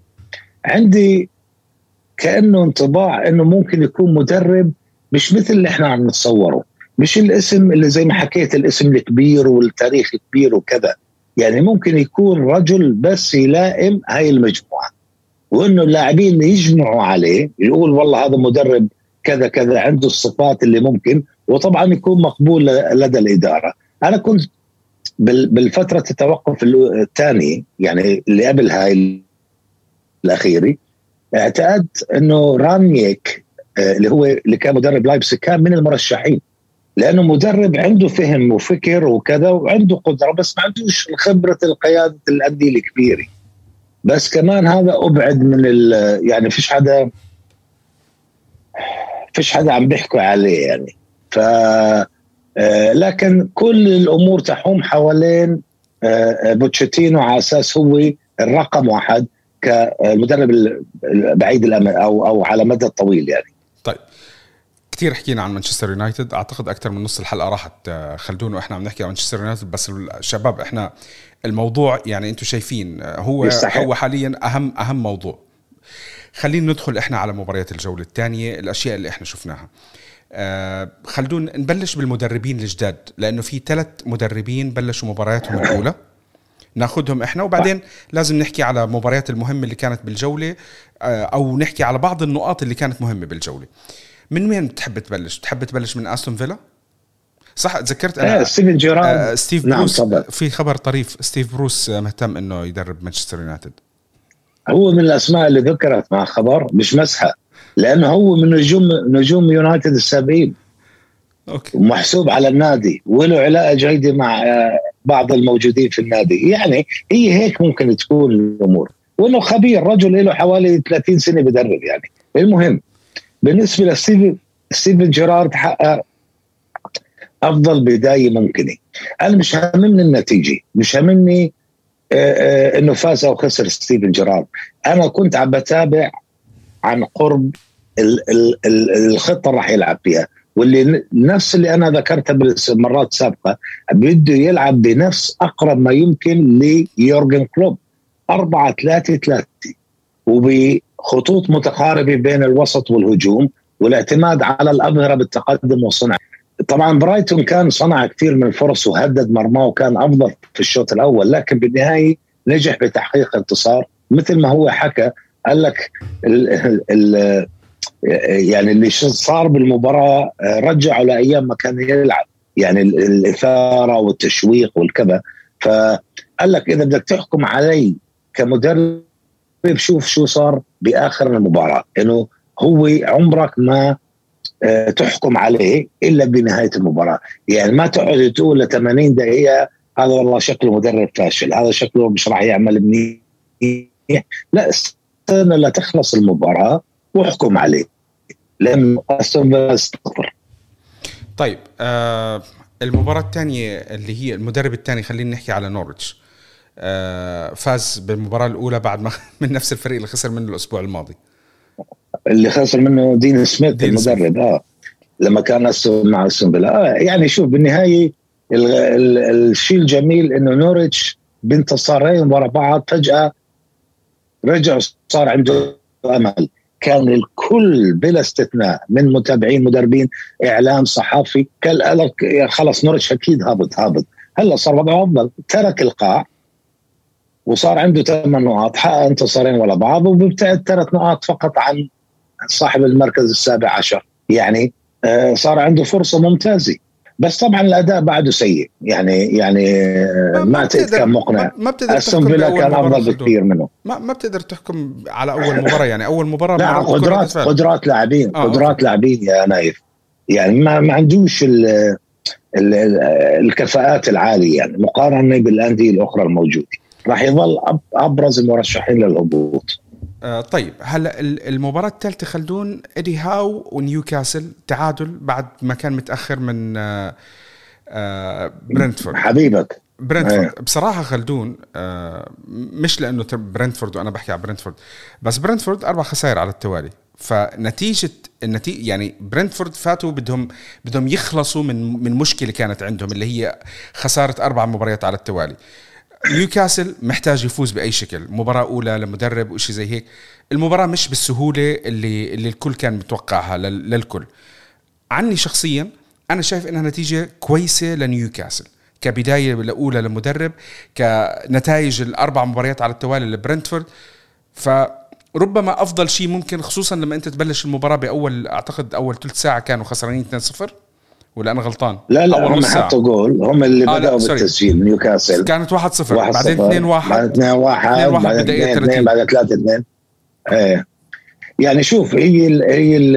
عندي كأنه انطباع إنه ممكن يكون مدرب مش مثل اللي إحنا عم نتصوره مش الاسم اللي زي ما حكيت الاسم الكبير والتاريخ الكبير وكذا. يعني ممكن يكون رجل بس يلائم هاي المجموعة. وإنه اللاعبين يجمعوا عليه يقول والله هذا مدرب كذا كذا عنده الصفات اللي ممكن. وطبعا يكون مقبول لدى الإدارة. أنا كنت بالفترة التوقف الثاني يعني اللي قبل هاي الاخيري اعتقدت إنه رانيك آه، اللي هو اللي كان مدرب لايبسك كان من المرشحين. لأنه مدرب عنده فهم وفكر وكذا وعنده قدرة بس ما عندوش خبرة القيادة الأندية الكبيرة. بس كمان هذا أبعد من يعني فيش حدا فيش حدا عم بيحكوا عليه يعني. ف آه، لكن كل الأمور تحوم حوالين آه، بوتشيتينو على أساس هو الرقم واحد كمدرب بعيد الامد أو أو على مدى طويل يعني. طيب. كثير حكينا عن مانشستر يونايتد أعتقد أكثر من نص الحلقة راحت آه، خلدون وإحنا عم نحكي عن مانشستر يونايتد بس الشباب إحنا الموضوع يعني أنتم شايفين هو يستحق. هو حاليا اهم أهم موضوع. خلينا ندخل إحنا على مباريات الجولة الثانية الأشياء اللي إحنا شفناها. آه خلدون نبلش بالمدربين الجداد لأنه في ثلاث مدربين بلشوا مبارياتهم الأولى. ناخذهم إحنا وبعدين لازم نحكي على مباريات المهمة اللي كانت بالجولة آه أو نحكي على بعض النقاط اللي كانت مهمة بالجولة. من وين بتحب تبلش؟ بتحب تبلش من أستون فيلا؟ صح تذكرت؟ أنا آه ستيفن جيرارد آه ستيف نعم بروس. طبعا. في خبر طريف ستيف بروس مهتم إنه يدرب مانشستر يونايتد. هو من الأسماء اللي ذكرت مع خبر مش مزحة. لأنه هو من نجوم نجوم يونايتد السابقين أوكي. ومحسوب على النادي. وله علاقه جيده مع آه، بعض الموجودين في النادي. يعني هي هيك ممكن تكون الأمور. وإنه خبير رجل له حوالي 30 سنة بدرب يعني. المهم بالنسبة لستيفن ستيفن جيرارد حقق أفضل بداية ممكنة. أنا مش هاممني النتيجة. مش هاممني آه، آه، إنه فاز أو خسر ستيفن جيرارد. أنا كنت عم بتابع عن قرب الخطة اللي راح يلعب فيها. واللي نفس اللي أنا ذكرتها بالمرات السابقه بده يلعب بنفس أقرب ما يمكن ليورجن كلوب 4 3 3 وبخطوط متقاربة بين الوسط والهجوم والاعتماد على الأظهرة بالتقدم والصنع. طبعا برايتون كان صنع كثير من الفرص وهدد مرماه وكان أفضل في الشوط الأول لكن بالنهاية نجح بتحقيق انتصار مثل ما هو حكى قال لك ال ال يعني اللي صار بالمباراة رجعوا لأيام ما كان يلعب. يعني الإثارة والتشويق والكذا. فقال لك إذا بدك تحكم علي كمدرب شوف شو صار بآخر المباراة. إنه هو عمرك ما آه، تحكم عليه إلا بنهاية المباراة، يعني ما تقعد تقول ل 80 دقيقة هذا والله شكله مدرب فاشل، هذا شكله مش راح يعمل منيح، لا استنى لتخلص المباراة واحكم عليه. استون استغفر طيب آه المباراة الثانية اللي هي المدرب الثاني خلينا نحكي على نورتش. آه فاز بالمباراة الأولى بعد ما من نفس الفريق اللي خسر منه الأسبوع الماضي. اللي خسر منه دين سميث دين المدرب آه. لما كان مع استون آه يعني شوف بالنهاية الشيء الجميل إنه نورتش بانتصارين ورا بعض فجأة رجع صار عنده أمل. كان الكل بلا استثناء من متابعين مدربين إعلام صحافي. قال لك خلص نورتش أكيد هابط هابط. هلا صار وضعه أفضل. ترك القاع وصار عنده ثمان نقاط. حقق انتصارين ورا بعض وبيبتعد ثلاث نقاط فقط عن صاحب المركز السابع عشر. يعني آه، صار عنده فرصة ممتازة. بس طبعا الأداء بعده سيء. يعني يعني ما, كان مقنع. ما بتقدر فيلا كان أفضل بكثير منه. ما ما بتقدر تحكم على أول مباراة. يعني أول مباراة لا قدرات قدرات لاعبين آه قدرات لاعبين يا نايف. يعني ما ما عندوش ال ال الكفاءات العالية. يعني مقارنة بالأندية الأخرى الموجودة. راح يظل أبرز المرشحين للهبوط. آه طيب هلا المباراة الثالثة خلدون ايدي هاو ونيوكاسل تعادل بعد ما كان متأخر من آه آه برنتفورد. حبيبك. برنتفورد. أيه. بصراحة خلدون مش لأنه برنتفورد وأنا بحكي على برنتفورد بس برنتفورد أربع خسائر على التوالي. فنتيجة النتيجة يعني برنتفورد فاتوا بدهم بدهم يخلصوا من من مشكلة كانت عندهم اللي هي خسارة أربع مباريات على التوالي. نيوكاسل محتاج يفوز بأي شكل. مباراة أولى لمدرب وشي زي هيك. المباراة مش بالسهولة اللي اللي الكل كان متوقعها للكل. عني شخصيا أنا شايف إنها نتيجة كويسة لنيوكاسل. كبداية الاولى لمدرب كنتائج الأربع مباريات على التوالي لبرنتفورد. فربما أفضل شيء ممكن خصوصا لما أنت تبلش المباراة بأول أعتقد أول ثلث ساعة كانوا خسرانين 2-0 ولا أنا غلطان؟ لا لا هم حطوا جول. هم اللي آه بدأوا بالتسجيل نيوكاسل. كانت 1-0 بعدين 2-1 بعدين 2-1 بعدين 2 بعدين 3 2 إيه. يعني شوف هي ال هي ال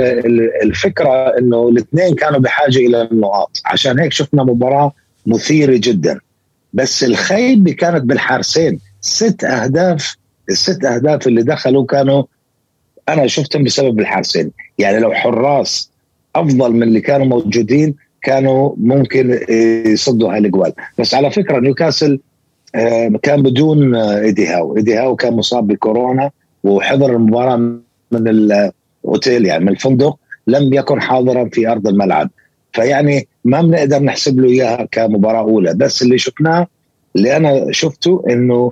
الفكرة إنه الاثنين كانوا بحاجة إلى النقاط. عشان هيك شفنا مباراة مثيرة جدا. بس الخيبه كانت بالحارسين. ست أهداف الست أهداف اللي دخلوا كانوا أنا شفتهم بسبب الحارسين. يعني لو حراس أفضل من اللي كانوا موجودين كانوا ممكن يصدوا هاي الاجوال بس على فكرة نيوكاسل آه، كان بدون آه، إيدي هاو. إيدي هاو كان مصاب بكورونا وحضر المباراة من الأوتيل يعني من الفندق لم يكن حاضرا في أرض الملعب. فيعني ما بنقدر نحسب له إياها كمباراة أولى. بس اللي شفناه اللي أنا شفته إنه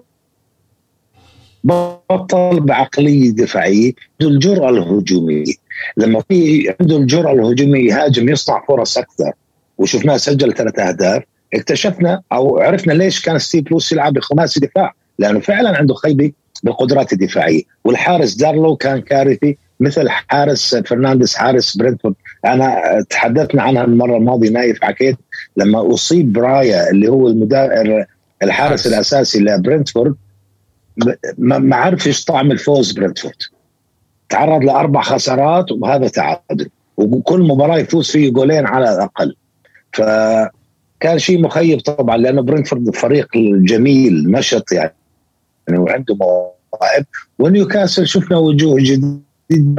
بطل بعقلية دفاعية عنده الجرأة الهجومية. لما في عنده الجرأة الهجومية يهاجم يصنع فرص أكثر. وشفناه سجل ثلاث أهداف اكتشفنا أو عرفنا ليش كان ستيف بروس يلعب بخماسي دفاع لأنه فعلا عنده خيبة بالقدرات الدفاعيه والحارس دارلو كان كارثي مثل حارس فرنانديز حارس برنتفورد أنا تحدثنا عنها المرة الماضية نايف حكيت لما أصيب برايا اللي هو المدرب الحارس حارس. الأساسي لبرنتفورد ما عرفش طعم الفوز برنتفورد تعرض لأربع خسارات وهذا تعادل. وكل مباراة يفوز فيه جولين على الأقل. فكان شيء مخيب طبعا لأنه برنتفورد فريق جميل نشط يعني وعنده مواهب. ونيوكاسل شفنا وجوه جديده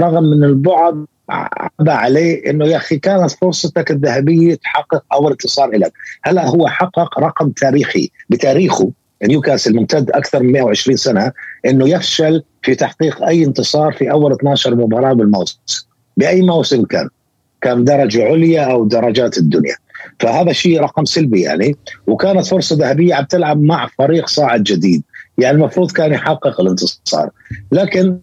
رغم من البعد عبى عليه إنه يا أخي كانت فرصتك الذهبية تحقق اول انتصار لك، هلا هو حقق رقم تاريخي بتاريخه. نيوكاسل ممتد أكثر من 120 سنة إنه يفشل في تحقيق أي انتصار في أول 12 مباراة بالموسم. بأي موسم كان؟ كان درجة عليا أو درجات الدنيا. فهذا شيء رقم سلبي يعني. وكانت فرصة ذهبية عم تلعب مع فريق صاعد جديد. يعني المفروض كان يحقق الانتصار. لكن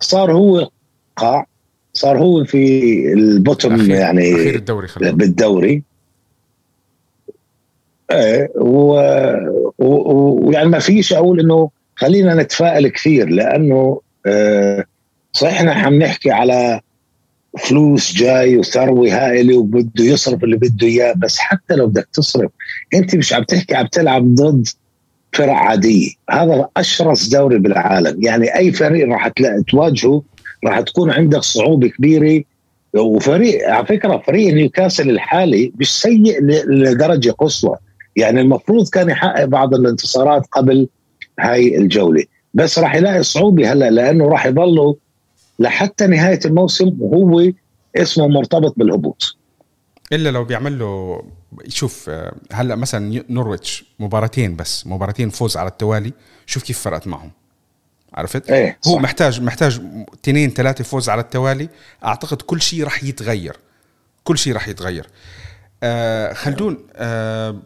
صار هو قاع صار هو في البوتوم يعني أخير الدوري خلال. بالدوري. إيه ويعني ما فيش أقول إنه خلينا نتفائل كثير لأنه آه صحيح إحنا عم نحكي على فلوس جاي وثروة هائلة وبده يصرف اللي بده إياه بس حتى لو بدك تصرف أنت مش عم تحكي عم تلعب ضد فرق عادية. هذا أشرس دوري بالعالم. يعني أي فريق راح تواجهه راح تكون عندك صعوبة كبيرة. وفريق على فكرة فريق نيوكاسل الحالي مش سيء لدرجة قصوى. يعني المفروض كان يحقق بعض الانتصارات قبل هاي الجولة. بس راح يلاقي صعوبة هلأ لأنه راح يضلوا لحتى نهاية الموسم وهو اسمه مرتبط بالهبوط. إلا لو بيعمل له شوف آه، هلأ مثلا نورويتش مباراتين بس مباراتين فوز على التوالي شوف كيف فرقت معهم. عرفت؟ إيه هو صح. محتاج محتاج اثنين ثلاثة فوز على التوالي أعتقد كل شيء راح يتغير. كل شيء راح يتغير. آه خلدون آه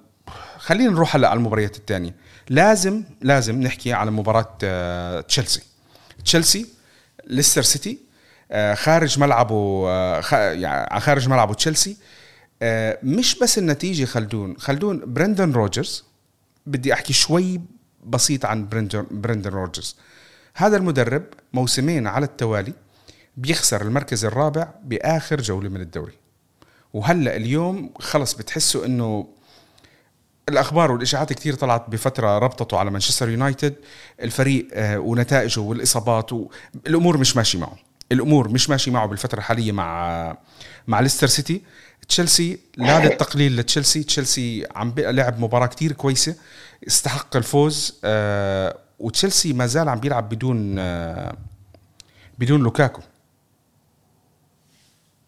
خلينا نروح هلأ على المباريات الثانية. لازم لازم نحكي على مباراة آه تشيلسي. تشيلسي ليستر سيتي آه خارج ملعبه آه يعني خارج ملعبه تشيلسي. آه مش بس النتيجة خلدون خلدون برندن روجرز بدي أحكي شوي بسيط عن برندن برندن روجرز. هذا المدرب موسمين على التوالي بيخسر المركز الرابع بآخر جولة من الدوري. وهلأ اليوم خلص بتحسوا إنه الأخبار والإشاعات كثير طلعت بفترة ربطته على مانشستر يونايتد. الفريق آه، ونتائجه والإصابات الأمور مش ماشي معه. الأمور مش ماشي معه بالفترة الحالية مع مع ليستر سيتي. تشيلسي لا للتقليل لتشيلسي. تشيلسي عم لعب مباراة كتير كويسة. استحق الفوز آه، وتشيلسي ما زال عم بيلعب بدون آه، بدون لوكاكو.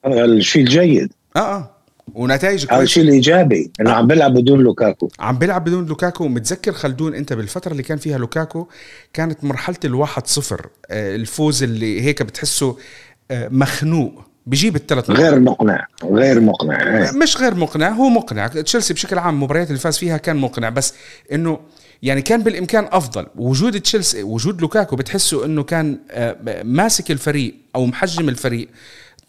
هذا الشيء الجيد آه آه. ونتائج هذا الشيء الإيجابي إنه عم بيلعب بدون لوكاكو. عم بيلعب بدون لوكاكو. متذكر خلدون أنت بالفترة اللي كان فيها لوكاكو كانت مرحلة الواحد صفر. آه، الفوز اللي هيك بتحسه آه، مخنوق. بجيب الثلاث غير مقنع غير مقنع إيه. مش غير مقنع هو مقنع. تشيلسي بشكل عام المباريات اللي فاز فيها كان مقنع بس إنه يعني كان بالإمكان أفضل. وجود تشيلسي وجود لوكاكو بتحسه إنه كان آه، ماسك الفريق أو محجم الفريق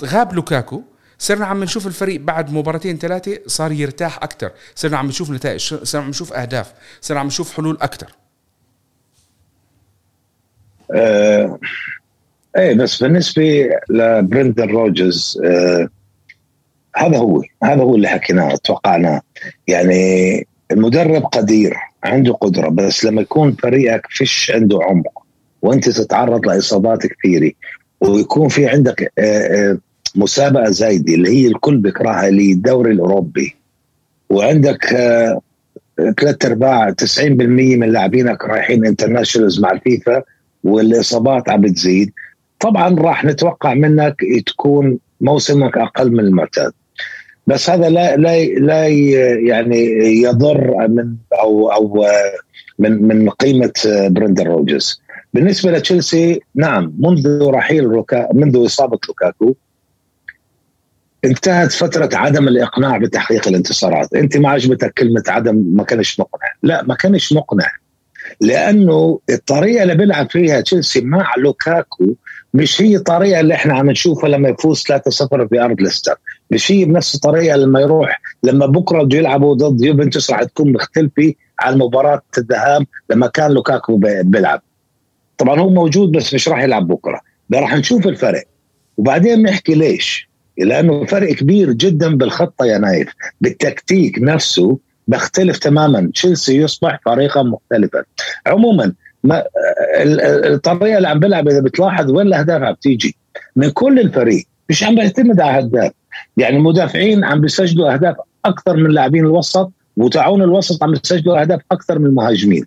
غاب لوكاكو. صرنا عم نشوف الفريق بعد مباراتين ثلاثة صار يرتاح أكثر صرنا عم نشوف نتائج صرنا عم نشوف أهداف صرنا عم نشوف حلول أكثر آه إيه بس بالنسبة لبرندن روجرز آه هذا هو هذا هو اللي حكيناه توقعناه. يعني المدرب قدير عنده قدرة بس لما يكون فريقك فيش عنده عمق وأنت تتعرض لإصابات كثيرة ويكون في عندك آه آه مسابقة زايدة اللي هي الكل بيكرهها الدوري الأوروبي. وعندك آه ثلاث أرباع 90% من لاعبينك رايحين internationals مع الفيفا والإصابات عم بتزيد. طبعا راح نتوقع منك تكون موسمك أقل من المعتاد. بس هذا لا لا لا يعني يضر من أو أو من من قيمة برندن روجرز. بالنسبة لتشيلسي نعم منذ رحيل لوكا منذ إصابة لوكاكو انتهت فترة عدم الإقناع بتحقيق الانتصارات. أنت ما عجبتك كلمة عدم ما كانش مقنع. لا ما كانش مقنع. لأنه الطريقة اللي بيلعب فيها تشيلسي مع لوكاكو مش هي الطريقة اللي إحنا عم نشوفها لما يفوز 3-0 في أرض ليستر. مش هي بنفس الطريقة لما يروح لما بكرة بده يلعبوا ضد يوفنتوس راح تكون مختلفة عن مباراة الذهاب لما كان لوكاكو بيلعب. طبعا هو موجود بس مش راح يلعب بكرة. راح نشوف الفرق. وبعدين نحكي ليش. لأنه فرق كبير جدا بالخطة يا نايف. بالتكتيك نفسه بيختلف تماما. تشيلسي يصبح فريقا مختلفا. عموما ما الطريقة اللي عم بلعب إذا بتلاحظ وين الأهداف عم تيجي؟ من كل الفريق. مش عم بيعتمد على اهداف يعني المدافعين عم بيسجلوا أهداف أكثر من لاعبين الوسط وتعاون الوسط عم بيسجلوا أهداف أكثر من المهاجمين.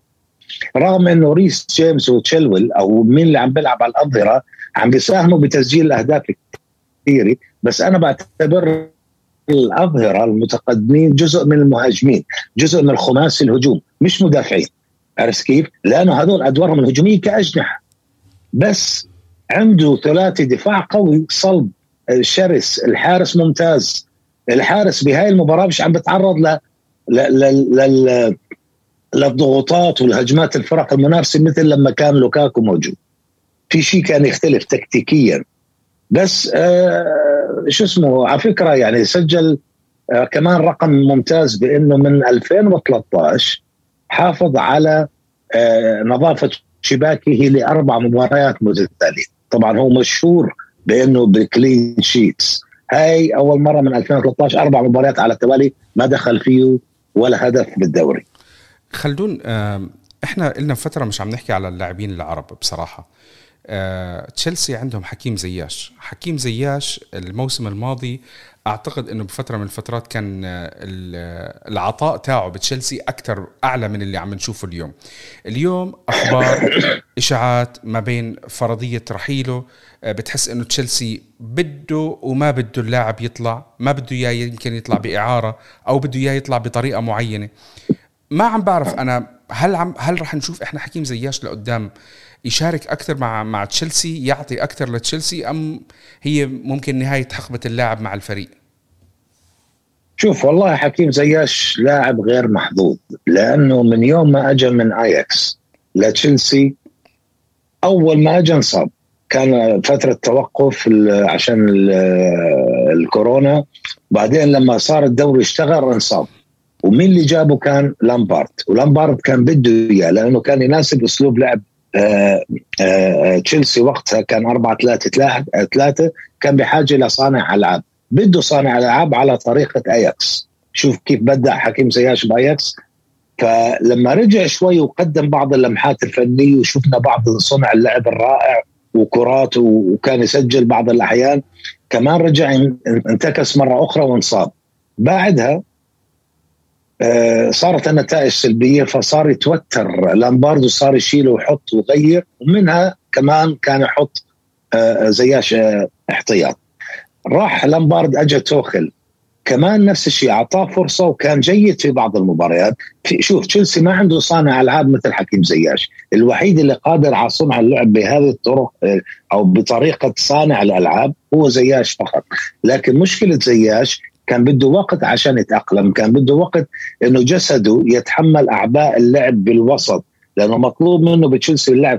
رغم إنه ريس جيمس وتشيلويل أو مين اللي عم بيلعب على الاظهره عم بيساهموا بتسجيل الأهداف كثيره بس أنا بعتبر الأظهرة المتقدمين جزء من المهاجمين جزء من الخماسي الهجوم مش مدافعين. عرفت كيف؟ لأنه هذول أدوارهم الهجومية كأجنحة. بس عنده ثلاثي دفاع قوي صلب شرس الحارس ممتاز. الحارس بهاي المباراة مش عم بتعرض ل لل للضغوطات والهجمات الفرق المنافسة مثل لما كان لوكاكو موجود. في شيء كان يختلف تكتيكيا. بس آه شو اسمه على فكرة يعني سجل آه كمان رقم ممتاز بإنه من 2013 حافظ على آه نظافة شباكه لأربع مباريات متتاليه طبعا هو مشهور بإنه بالكلين شيتس هاي أول مرة من 2013 أربع مباريات على التوالي ما دخل فيه ولا هدف بالدوري. خلدون إحنا لنا فترة مش عم نحكي على اللاعبين العرب بصراحة. تشيلسي عندهم حكيم زياش. حكيم زياش الموسم الماضي أعتقد إنه بفترة من الفترات كان آه، ال- العطاء تاعه بتشيلسي أكثر أعلى من اللي عم نشوفه اليوم. اليوم أخبار إشاعات ما بين فرضية رحيله آه، بتحس إنه تشيلسي بده وما بده اللاعب يطلع ما بده إياه يمكن يطلع بإعارة أو بده إياه يطلع بطريقة معينة. ما عم بعرف أنا هل عم هل رح نشوف إحنا حكيم زياش لقدام يشارك أكثر مع مع تشيلسي يعطي أكثر لتشيلسي أم هي ممكن نهاية حقبة اللاعب مع الفريق؟ شوف والله حكيم زياش لاعب غير محظوظ لأنه من يوم ما اجى من اياكس لتشيلسي أول ما اجى انصاب. كان فترة توقف عشان ال- الكورونا. بعدين لما صار الدوري اشتغل انصاب. ومين اللي جابه؟ كان لامبارد. ولامبارد كان بده إياه لأنه كان يناسب أسلوب لعب تشيلسي وقتها كان 4 3 3 كان بحاجة لصانع ألعاب. بده صانع ألعاب على طريقة أياكس. شوف كيف بدع حكيم زياش بأياكس. فلما رجع شوي وقدم بعض اللمحات الفنية وشفنا بعض صنع اللعب الرائع وكرات وكان يسجل بعض الأحيان كمان رجع ان- انتكس مرة أخرى وانصاب. بعدها صارت النتائج سلبية فصار يتوتر. لامباردو صار يشيله ويحط ويغير ومنها كمان كان يحط آه، زياش آه، احتياط. راح لامبارد اجى توخل. كمان نفس الشيء أعطاه فرصة وكان جيد في بعض المباريات. في شوف تشيلسي ما عنده صانع ألعاب مثل حكيم زياش. الوحيد اللي قادر على صنع اللعب بهذه الطرق آه، أو بطريقة صانع الألعاب هو زياش فقط. لكن مشكلة زياش كان بده وقت عشان يتأقلم كان بده وقت إنه جسده يتحمل أعباء اللعب بالوسط لأنه مطلوب منه بتشيلسي اللعب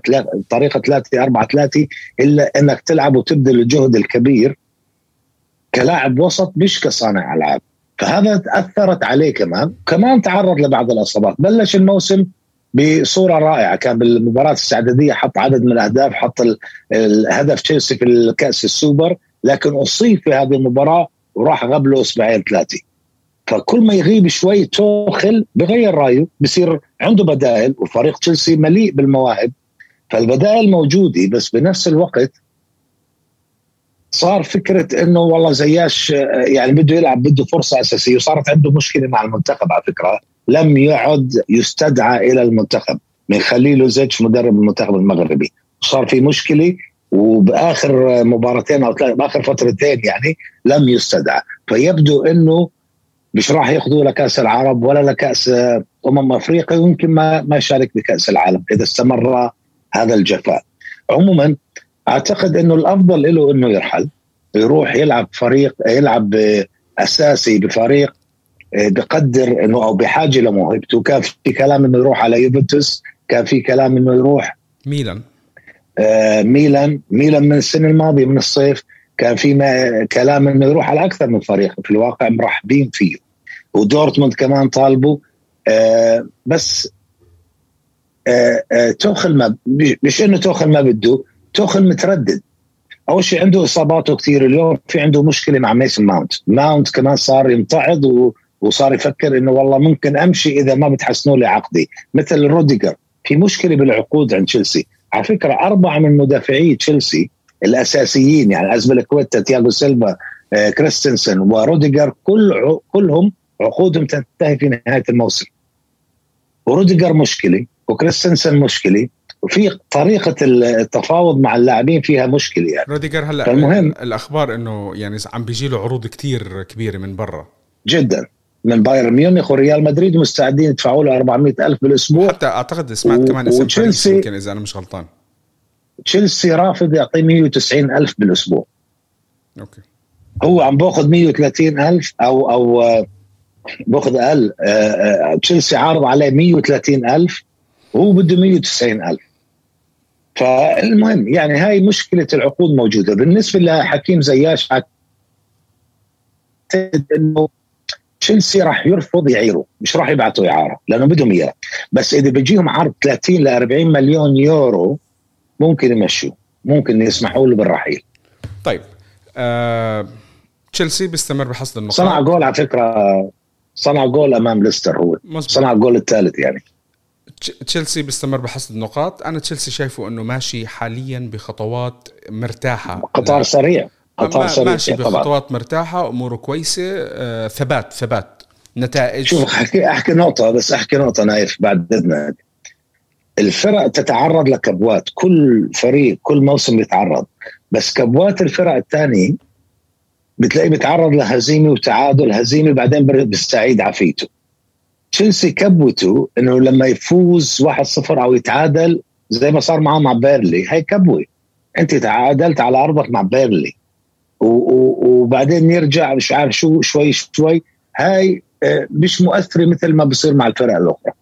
طريقة 3 4 3 إلا إنك تلعب وتبذل الجهد الكبير كلاعب وسط مش كصانع ألعاب. فهذا اثرت عليه كمان. كمان تعرض لبعض الإصابات. بلش الموسم بصورة رائعة. كان بالمباراة الاستعداديه حط عدد من الأهداف حط ال- الهدف تشيلسي في الكأس السوبر لكن أصيب في هذه المباراة وراح غاب له أسبوعين ثلاثة. فكل ما يغيب شوي توخل بغير رأيه بصير عنده بدائل وفريق تشيلسي مليء بالمواهب. فالبدائل موجودة بس بنفس الوقت صار فكرة إنه والله زياش يعني بده يلعب بده فرصة أساسية وصارت عنده مشكلة مع المنتخب على فكرة. لم يعد يستدعى إلى المنتخب من خليل زيتش مدرب المنتخب المغربي. صار في مشكلة وبآخر مباراتين أو بآخر فترتين يعني لم يستدعى. فيبدو إنه مش راح يأخذوا لكاس العرب ولا لكاس أمم أفريقيا ويمكن ما ما يشارك بكأس العالم إذا استمر هذا الجفاء. عموما أعتقد إنه الأفضل له إنه يرحل يروح يلعب فريق يلعب أساسي بفريق آه، بقدر إنه أو بحاجة لموهبته. كان في كلام إنه يروح على يوفنتوس كان في كلام إنه يروح ميلان. ميلان. ميلان من السنة الماضية من الصيف كان في كلام إنه يروح على أكثر من فريق في الواقع مرحبين فيه. ودورتموند كمان طالبوا. آه، بس آه، آه، توخل ما مش إنه توخل ما بده توخل متردد. أول شيء عنده إصاباته كثير اليوم في عنده مشكلة مع ميسن ماونت. ماونت كمان صار يمتعض وصار يفكر إنه والله ممكن أمشي إذا ما بتحسنوا لي عقدي مثل روديجر. في مشكلة بالعقود عند تشيلسي. على فكرة أربعة من مدافعي تشيلسي الأساسيين يعني ازبلكويتا تياغو سيلفا آه، كريستنسن وروديجر كل كلهم عقودهم تنتهي في نهاية الموسم. وروديجر مشكلة وكريستنسن مشكلة وفي طريقة التفاوض مع اللاعبين فيها مشكلة يعني. روديجر هلأ فالمهم- الأخبار إنه يعني عم بيجي له عروض كتير كبيرة من برا. جدا. من بايرن ميونخ وريال مدريد مستعدين يدفعوا له 400 ألف بالأسبوع. حتى أعتقد سمعت كمان إسم باريس يمكن إذا أنا مش غلطان. تشيلسي رافض يعطيه 190 ألف بالأسبوع. أوكي. هو عم بأخذ 130 ألف أو أو آه، بأخذ أقل آه، آه، تشيلسي عارض عليه 130 ألف وهو بده 190 ألف. فالمهم يعني هاي مشكلة العقود موجودة. بالنسبة لحكيم زياش أعتقد أنه تشيلسي راح يرفض يعيره مش راح يبعثوا إعارة لأنه بدهم إياه. بس إذا بيجيهم عرض 30 ل 40 مليون يورو ممكن يمشوا ممكن يسمحوا له بالرحيل. طيب آه... تشيلسي بيستمر بحصد النقاط. صنع جول على فكرة صنع جول أمام ليستر هو مزبوط. صنع الجول الثالث يعني. تشيلسي بيستمر بحصد نقاط أنا تشيلسي شايفه إنه ماشي حاليا بخطوات مرتاحة. قطار سريع. ماشي بخطوات. مرتاحة اموره كويسة. آه ثبات ثبات. نتائج. شوف أحكي أحكي نقطة بس أحكي نقطة نايف بعد إذنك. الفرق تتعرض لكبوات. كل فريق كل موسم بيتعرض. بس كبوات الفرق الثانية بتلاقيه بيتعرض لهزيمة وتعادل هزيمة بعدين بيستعيد عافيته تشيلسي كبوته إنه لما يفوز 1-0 أو يتعادل زي ما صار معاه مع بيرلي هي كبوة. أنت تعادلت على أرضك مع بيرلي. وبعدين يرجع مش عارف شو شوي شوي. هاي آه، مش مؤثرة مثل ما بصير مع الفرق الأخرى.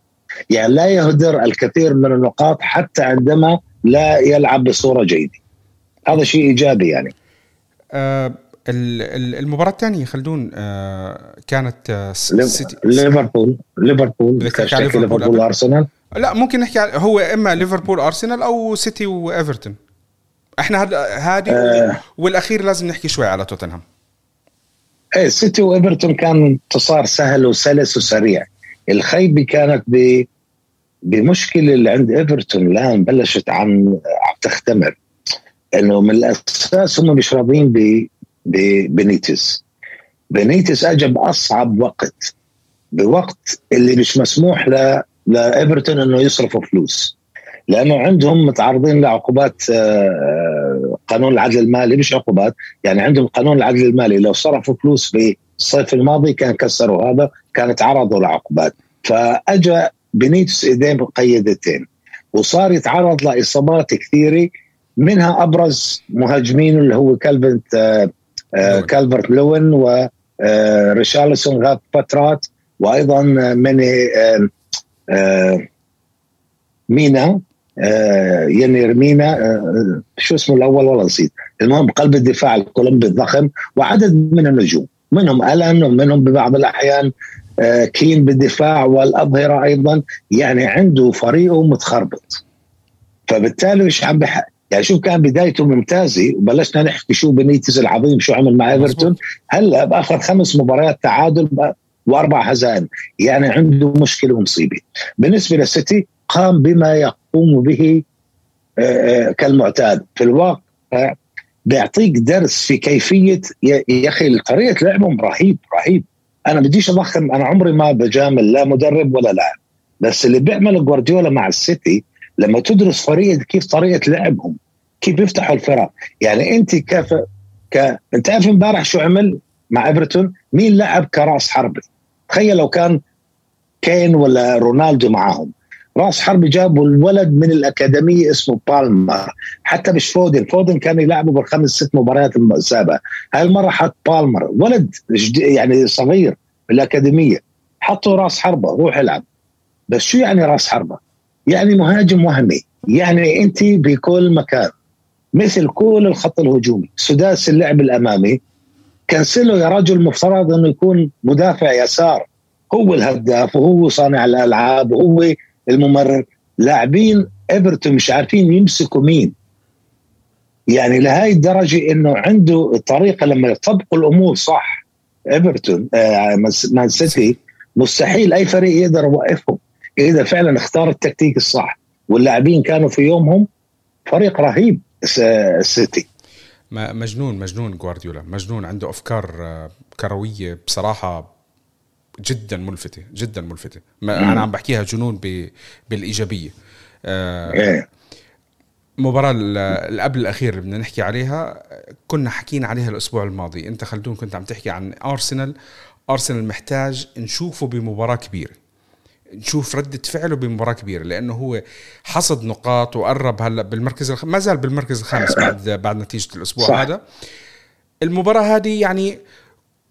يعني لا يهدر الكثير من النقاط حتى عندما لا يلعب بصورة جيدة. هذا شيء إيجابي يعني. أه المباراة الثانية خلدون آه كانت آه سيتي ليفربول ليفربول, ليفربول ارسنال لا ممكن نحكي هو إما ليفربول أرسنال أو سيتي وإيفرتون. إحنا هذه آه. والأخير لازم نحكي شوي على توتنهام. إيه سيتي وإيفرتون كان انتصار سهل وسلس وسريع. الخيبه كانت ب بمشكلة اللي عند إيفرتون الآن بلشت عم عم تختمر. إنه من الأساس هم مش راضيين ببنيتس بنيتس اجى باصعب وقت. بوقت اللي مش مسموح ل لإيفرتون إنه يصرفوا فلوس. لأنه عندهم متعرضين لعقوبات آه، قانون العدل المالي مش عقوبات يعني عندهم قانون العدل المالي. لو صرفوا فلوس بالصيف الماضي كان كسروا هذا كان تعرضوا لعقوبات. فاجى بنيتس إيدين مقيدتين وصار يتعرض لإصابات كثيرة منها أبرز مهاجمين اللي هو كالفنت آه، آه، كالفرت لوين وريشارلسون غاب فترات وأيضا ماني مينا. ينير مينا شو اسمه الأول؟ والله نسيت. المهم قلب الدفاع الكولومبي الضخم وعدد من النجوم منهم ألان ومنهم ببعض الأحيان آه، كين بالدفاع والأظهرة أيضا يعني عنده فريقه متخربط. فبالتالي مش عم بح... يعني شوف كان بدايته ممتازة وبلشنا نحكي شو بنيتز العظيم شو عمل مع إيفرتون. هلأ بآخر خمس مباريات تعادل وأربع هزائم يعني عنده مشكلة ومصيبه بالنسبة للسيتي قام بما يقوم به آه، آه، كالمعتاد. في الواقع بيعطيك درس في كيفية يا أخي طريقه لعبهم رهيب رهيب. أنا بديش أضخم أنا عمري ما بجامل لا مدرب ولا لاعب. بس اللي بيعمله جوارديولا مع السيتي لما تدرس فريق كيف طريقة لعبهم كيف بيفتحوا الفرق. يعني أنت كيف ك... أنت عارف إمبارح شو عمل مع إيفرتون؟ مين لعب كراس حربي؟ تخيل لو كان كين ولا رونالدو معاهم. راس حربي جابوا الولد من الأكاديمية اسمه بالمر. حتى مش فودن. فودن كان يلعبه بالخمس ست مباريات السابقة. هاي المره حط بالمر. ولد يعني صغير بالاكاديميه حطوا راس حربة. روح العب. بس شو يعني راس حربة؟ يعني مهاجم وهمي. يعني أنت بكل مكان. مثل كل الخط الهجومي. سداس اللعب الأمامي. كانسيلو يا رجل مفترض انه يكون مدافع يسار. هو الهداف وهو صانع الألعاب وهو الممرر. لاعبين إيفرتون مش عارفين يمسكوا مين. يعني لهي الدرجة إنه عنده طريقة لما يطبقوا الأمور صح. إيفرتون آه مان سيتي مستحيل أي فريق يقدر يوقفهم. إذا فعلا اختار التكتيك الصح واللاعبين كانوا في يومهم فريق رهيب السيتي مجنون مجنون جوارديولا مجنون عنده أفكار آه، كروية بصراحة جدا ملفتة جدا ملفتة. ما أنا عم بحكيها جنون بالإيجابية. آه إيه. المباراة اللي قبل الأخير اللي بدنا نحكي عليها كنا حكينا عليها الأسبوع الماضي. أنت خلدون كنت عم تحكي عن أرسنال. أرسنال محتاج نشوفه بمباراة كبيرة. نشوف ردة فعله بمباراة كبيرة لأنه هو حصد نقاط وقرب هلأ بالمركز الخ... ما زال بالمركز الخامس بعد بعد نتيجة الأسبوع صح. هذا. المباراة هذه يعني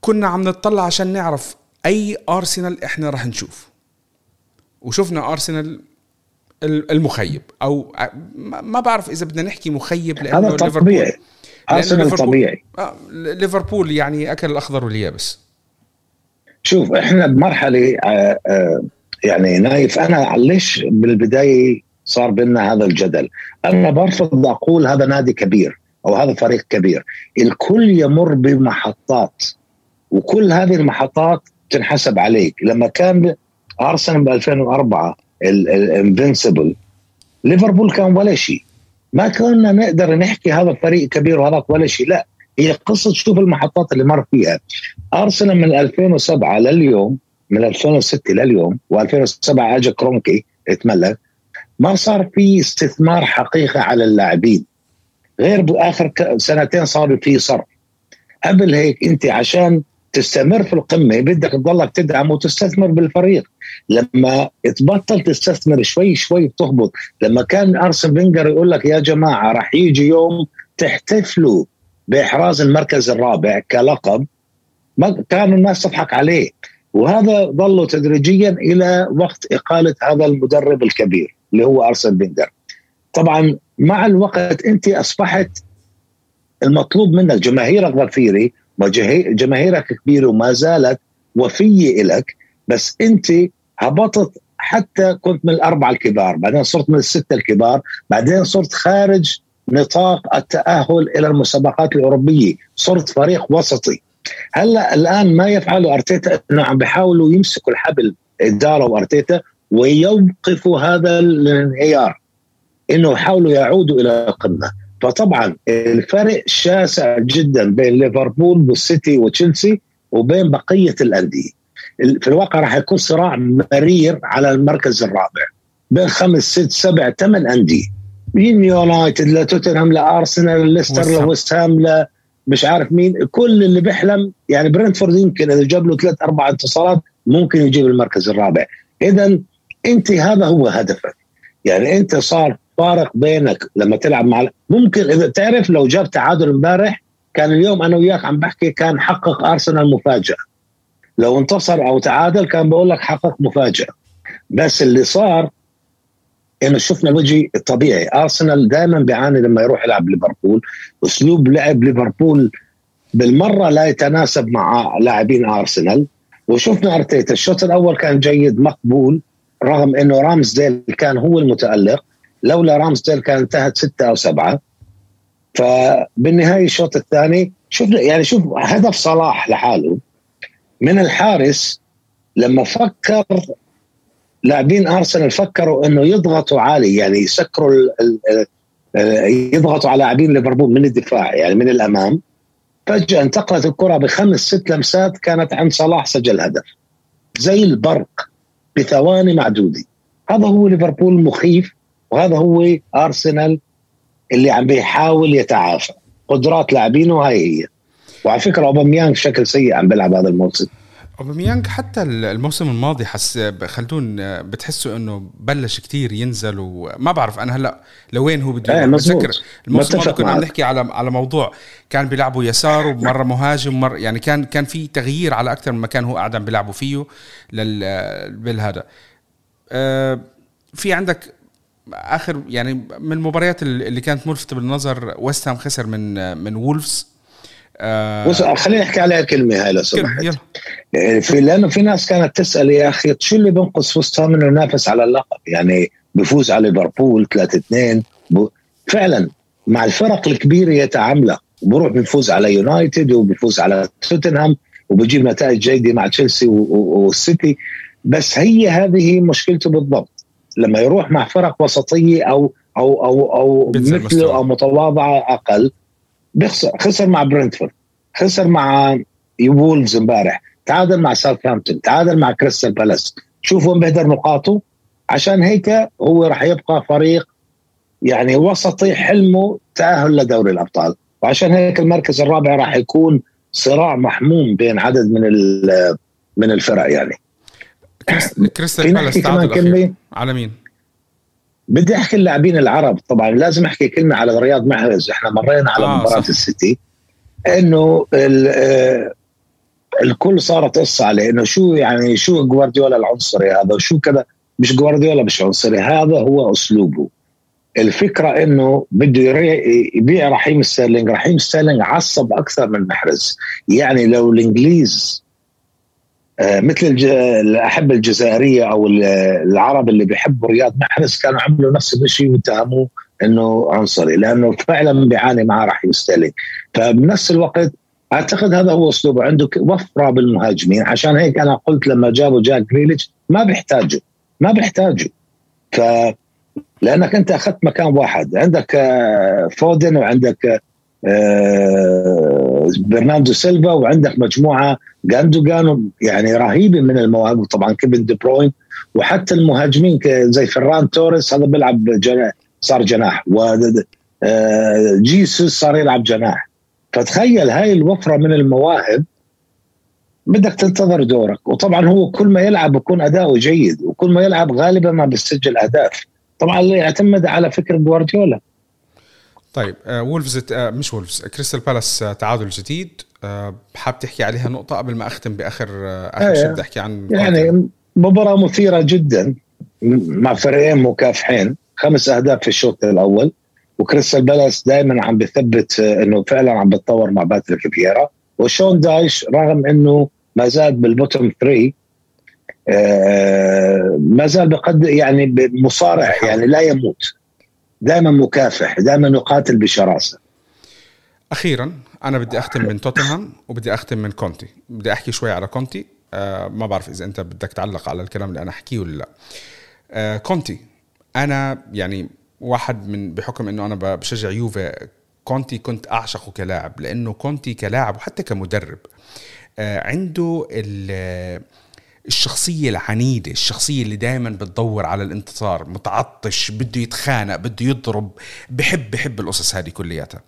كنا عم نطلع عشان نعرف أي أرسنال إحنا راح نشوف وشفنا أرسنال المخيب أو ما بعرف إذا بدنا نحكي مخيب لأنه هذا طبيعي. أرسنال طبيعي. آه ليفربول يعني أكل الأخضر واليابس. شوف إحنا بمرحلة آه آه يعني نايف. أنا ليش بالبداية صار بيننا هذا الجدل؟ أنا برفض أقول هذا نادي كبير أو هذا فريق كبير. الكل يمر بمحطات وكل هذه المحطات تنحسب عليك. لما كان أرسنال ب 2004 ال invincible ليفربول كان ولا شيء. ما كنا نقدر نحكي هذا فريق كبير وهذا ولا شيء. لا هي قصة شوف المحطات اللي مر فيها. أرسنال من 2007 لليوم من 2006 لليوم و2007 اجى كرونكي اتملك ما صار في استثمار حقيقي على اللاعبين. غير بآخر سنتين صار في صرف. قبل هيك أنت عشان تستمر في القمة. بدك تضلك تدعم وتستثمر بالفريق. لما تبطل تستثمر شوي شوي بتهبط. لما كان أرسن فينجر يقول لك يا جماعة راح يجي يوم تحتفلوا بإحراز المركز الرابع كلقب ما كان الناس تضحك عليه. وهذا ظل تدريجيا إلى وقت إقالة هذا المدرب الكبير اللي هو أرسن فينجر. طبعا مع الوقت أنت أصبحت المطلوب منك جماهيرك غفيره وجماهيرك كبيرة وما زالت وفية لك بس أنت هبطت حتى كنت من الأربعة الكبار بعدين صرت من الستة الكبار بعدين صرت خارج نطاق التأهل إلى المسابقات الأوروبية صرت فريق وسطي. هلأ الآن ما يفعله أرتيتا إنه عم بيحاولوا يمسكوا الحبل إدارة وأرتيتا ويوقفوا هذا الانهيار إنه يحاولوا يعودوا إلى القمه فطبعا الفرق شاسع جدا بين ليفربول والسيتي وتشيلسي وبين بقية الأندية. في الواقع راح يكون صراع مرير على المركز الرابع بين خمس ست سبع ثمان أندية. من يونايتد لتوتنهام لارسنال ليستر لويست هام. مش عارف مين. كل اللي بيحلم يعني برنتفورد يمكن إذا جاب له ثلاث أربع انتصارات ممكن يجيب المركز الرابع. اذا أنت هذا هو هدفك. يعني أنت صار فارق بينك لما تلعب مع ممكن إذا تعرف لو جاب تعادل امبارح كان اليوم أنا وياك عم بحكي كان حقق أرسنال مفاجأة. لو انتصر أو تعادل كان بقول لك حقق مفاجأة. بس اللي صار إنه شفنا الوجه الطبيعي أرسنال دائما بيعاني لما يروح يلعب ليفربول. أسلوب لعب ليفربول بالمرة لا يتناسب مع لاعبين أرسنال. وشفنا أرتيتا الشوط الأول كان جيد مقبول رغم إنه رامزديل كان هو المتألق. لولا رامزديل كان انتهت ستة أو سبعة. فبالنهاية الشوط الثاني شفنا يعني شوف هدف صلاح لحاله. من الحارس لما فكر لاعبين أرسنال فكروا إنه يضغطوا عالي يعني يسكروا يضغطوا على لاعبين ليفربول من الدفاع يعني من الأمام. فجأة انتقلت الكرة بخمس ست لمسات كانت عند صلاح سجل هدف. زي البرق بثواني معدودة. هذا هو ليفربول مخيف وهذا هو أرسنال اللي عم بيحاول يتعافى. قدرات لاعبينه هاي هي. وعلى فكرة أوباميانغ بشكل سيء عم بيلعب هذا الموسم. اوباميانج حتى الموسم الماضي حس خلدون بتحسوا إنه بلش كتير ينزل وما بعرف أنا هلأ لوين هو بده إيه بتذكر الموسم الماضي كنا عم نحكي على على موضوع كان بيلعبوا يسار ومرة مهاجم ومره يعني كان كان في تغيير على أكثر من مكان هو قاعد عم بيلعبوا فيه لل بالهذا أه في عندك آخر يعني من المباريات اللي كانت ملفتة بالنظر ويست هام خسر من من وولفز آه خليني أحكي عليها كلمة هاي لو سمحت. يعني في لأنه في ناس كانت تسأل يا أخي شو اللي بينقص وست هام إنه ينافس على اللقب؟ يعني بفوز على ليفربول 3 2 فعلا مع الفرق الكبيرة يتعاملها وبروح بيفوز على يونايتد وبيفوز على توتنهام وبجيب نتائج جيدة مع تشيلسي والسيتي بس هي هذه مشكلته بالضبط. لما يروح مع فرق وسطية أو أو أو أو مثله أو متواضعة أقل بيخسر خسر مع برنتفورد خسر مع وولفز امبارح تعادل مع ساوثهامبتون تعادل مع كريستال بالاس. شوف وين بهدر نقاطه؟ عشان هيك هو راح يبقى فريق يعني وسطي حلمه تأهل لدوري الأبطال. وعشان هيك المركز الرابع راح يكون صراع محموم بين عدد من من الفرق يعني. كريستال بالاس تعادل على مين؟ بدي أحكي اللاعبين العرب. طبعا لازم أحكي كلمة على رياض محرز. إحنا مرينا على آه مباراة صح. السيتي. إنه آه، الكل صارت قصة عليه. إنه شو يعني شو جوارديولا العنصري هذا؟ وشو كذا؟ مش جوارديولا مش عنصري. هذا هو أسلوبه. الفكرة إنه بده يبيع رحيم ستيرلينج رحيم ستيرلينج عصب أكثر من محرز. يعني لو الإنجليز مثل الأحبة الجزائرية أو العرب اللي بيحبوا رياض محرز كانوا عملوا نفس الشيء واتهموه إنه عنصري لأنه فعلا بيعاني معاه راح يستهلك فبنفس الوقت أعتقد هذا هو أسلوبه. عنده وفرة بالمهاجمين. عشان هيك أنا قلت لما جابوا جاك جريليتش ما بيحتاجوا ما بيحتاجوا ف لأنك أنت أخذت مكان واحد. عندك آه، فودن وعندك آه، برناردو سيلفا وعندك مجموعة جوندوجان يعني رهيبة من المواهب وطبعا كيفن دي بروين وحتى المهاجمين زي فران توريس هذا بيلعب صار جناح وجيسوس صار يلعب جناح. فتخيل هاي الوفرة من المواهب بدك تنتظر دورك. وطبعا هو كل ما يلعب بكون أداؤه جيد وكل ما يلعب غالبا ما بيسجل أهداف. طبعا يعتمد على فكر جوارديولا. طيب آه وولفز آه مش وولفز كريستال بالاس آه تعادل جديد. آه حاب تحكي عليها نقطة قبل ما أختم بآخر آه آخر شيء بدي أحكي عن يعني مباراة مثيرة جدا مع فريقين مكافحين. خمس أهداف في الشوط الأول وكريستال بالاس دائما عم بثبت آه، إنه فعلا عم بتطور مع باتريك فييرا وشون دايش رغم إنه ما زال بال bottom 3 آه، ما زال بقدر يعني مصارع يعني لا يموت. دائما مكافح دائما يقاتل بشراسة. أخيرا أنا بدي أختم من توتنهام وبدي أختم من كونتي. بدي أحكي شوي على كونتي. آه ما بعرف إذا أنت بدك تعلق على الكلام اللي أنا أحكيه ولا لا. آه كونتي أنا يعني واحد من بحكم إنه أنا بشجع يوفي كونتي كنت أعشقه كلاعب لأنه كونتي كلاعب وحتى كمدرب آه عنده الشخصية العنيدة الشخصية اللي دائما بتدور على الانتصار متعطش بده يتخانق بده يضرب بحب بحب القصص هذه كلياتها.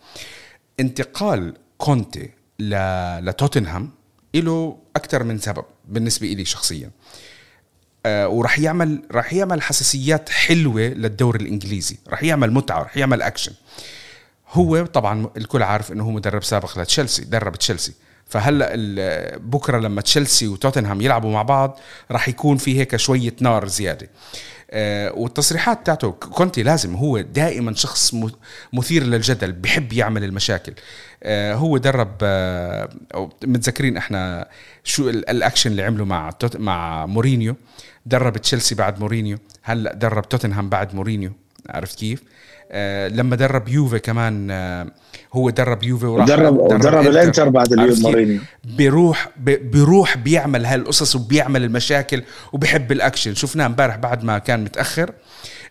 انتقال كونتي لتوتنهام له أكثر من سبب بالنسبة لي شخصيا. آه وراح يعمل راح يعمل حساسيات حلوة للدوري الإنجليزي. راح يعمل متعة راح يعمل أكشن. هو طبعا الكل عارف إنه هو مدرب سابق لتشيلسي درب تشيلسي. فهلا بكره لما تشيلسي وتوتنهام يلعبوا مع بعض راح يكون في هيك شوية نار زيادة. آه، والتصريحات تاعته كونتي لازم هو دائما شخص مثير للجدل بحب يعمل المشاكل. آه، هو درب آه، متذكرين إحنا شو الأكشن اللي عمله مع مع مورينيو؟ درب تشيلسي بعد مورينيو هلأ درب توتنهام بعد مورينيو عرفت كيف؟ آه لما درب يوفي كمان آه هو درب يوفي وراح درب درب, درب الإنتر بعد اليوم مورينيو. بيروح بيروح بيعمل هالقصص وبيعمل المشاكل وبيحب الأكشن. شفناه امبارح بعد ما كان متأخر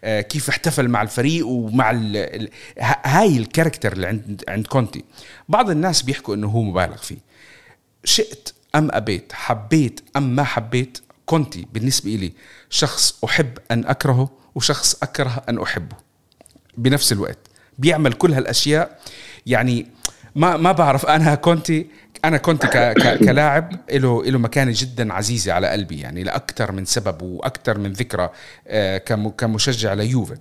آه كيف احتفل مع الفريق ومع ال هاي ال character اللي عند عند كونتي. بعض الناس بيحكوا إنه هو مبالغ فيه. شئت أم أبيت؟ حبيت أم ما حبيت؟ كونتي بالنسبة لي شخص أحب أن أكرهه وشخص أكره أن أحبه. بنفس الوقت بيعمل كل هالأشياء. يعني ما ما بعرف أنا كونتي أنا كنت كلاعب له له مكانة جدا عزيزة على قلبي يعني لاكثر من سبب وأكثر من ذكرى آه، كمشجع ليوفي.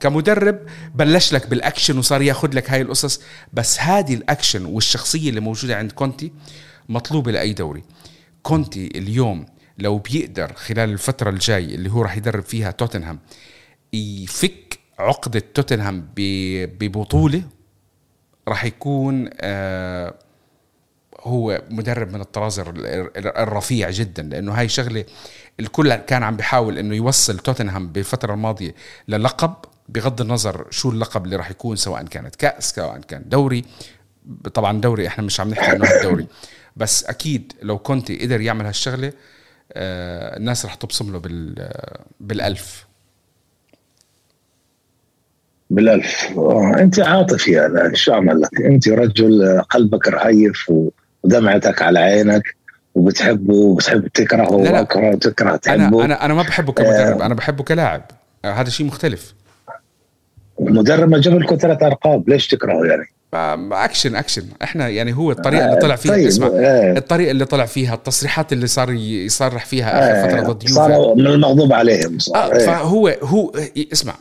كمدرب بلش لك بالأكشن وصار ياخذ لك هاي القصص بس هذه الأكشن والشخصية اللي موجودة عند كونتي مطلوبة لأي دوري. كونتي اليوم لو بيقدر خلال الفترة الجاي اللي هو راح يدرب فيها توتنهام يفك عقدة توتنهام ببطولة راح يكون آه هو مدرب من الطراز الرفيع جدا لأنه هاي شغلة الكل كان عم بيحاول إنه يوصل توتنهام بالفترة الماضية للقب. بغض النظر شو اللقب اللي راح يكون سواء كانت كأس سواء كان دوري. طبعا دوري إحنا مش عم نحكي إنه الدوري بس أكيد لو كونتي قدر يعمل هالشغلة آه الناس راح تبصم له بالألف. بالألف. آه، أنت عاطفي أنا شو اعمل لك أنت رجل قلبك رهيف ودمعتك على عينك وبتحبه وبتحب تكرهه واكره تكره تحبه. أنا أنا ما بحبه كمدرب آه. أنا بحبه كلاعب. آه هذا شيء مختلف. مدرب ما جاب لكم ثلاث ارقام ليش تكرهه يعني؟ أكشن أكشن. إحنا يعني هو الطريقة اللي طلع فيها طيب اسمع آه. الطريقة اللي طلع فيها التصريحات اللي صار يصرح فيها آخر فترة ضد يوفي صار من المغضوب عليهم صار. آه فهو هو اسمع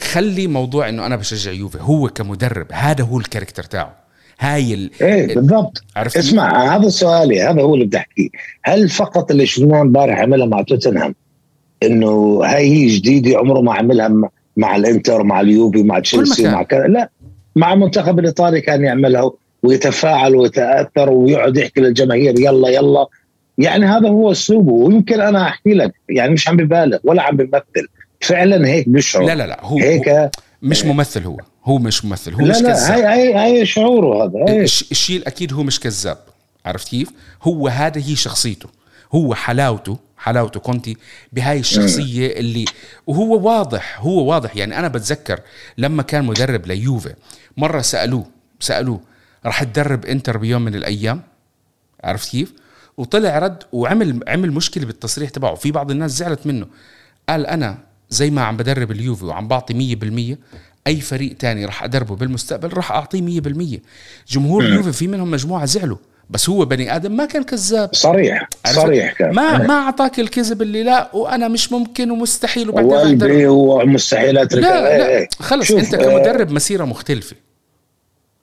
خلي موضوع إنه أنا بشجع يوفي هو كمدرب هذا هو ال character تاعه. هاي ال إيه بالضبط. اسمع هذا سؤالي هذا هو اللي بدي أحكيه. هل فقط اللي شفناه امبارح عملها مع توتنهام؟ إنه هاي هي جديدة عمره ما عملها مع الإنتر مع اليوفي مع تشيلسي مع كذا. لا مع المنتخب الإيطالي كان يعملها ويتفاعل ويتأثر ويقعد يحكي للجماهير يلا يلا. يعني هذا هو أسلوبه ويمكن أنا أحكي لك يعني مش عم ببالغ ولا عم بمثل. فعلا هيك بيشعر لا لا لا هو هيك هو مش ممثل هو. هو مش ممثل هو لا مش لا كذاب. هاي هاي هاي شعوره هذا الشيء الأكيد هو مش كذاب. عرفت كيف؟ هو هذا هي شخصيته. هو حلاوته حلاوته كونتي بهاي الشخصية اللي وهو واضح هو واضح. يعني أنا بتذكر لما كان مدرب ليوفي مرة سألوه سألوه راح تدرب إنتر بيوم من الأيام؟ عرفت كيف؟ وطلع رد وعمل عمل مشكلة بالتصريح تبعه. في بعض الناس زعلت منه. قال أنا زي ما عم بدرب اليوفي وعم بعطي 100% أي فريق تاني راح أدربه بالمستقبل راح أعطيه 100% جمهور اليوفي في منهم مجموعة زعلوا بس هو بني آدم ما كان كذاب. صريح صريح كان. ما ما أعطاك الكذب اللي لا وأنا مش ممكن ومستحيل وبعدين وقلبي ومستحيل أترك. لا, لا إيه، إيه. خلص أنت كمدرب مسيرة مختلفة.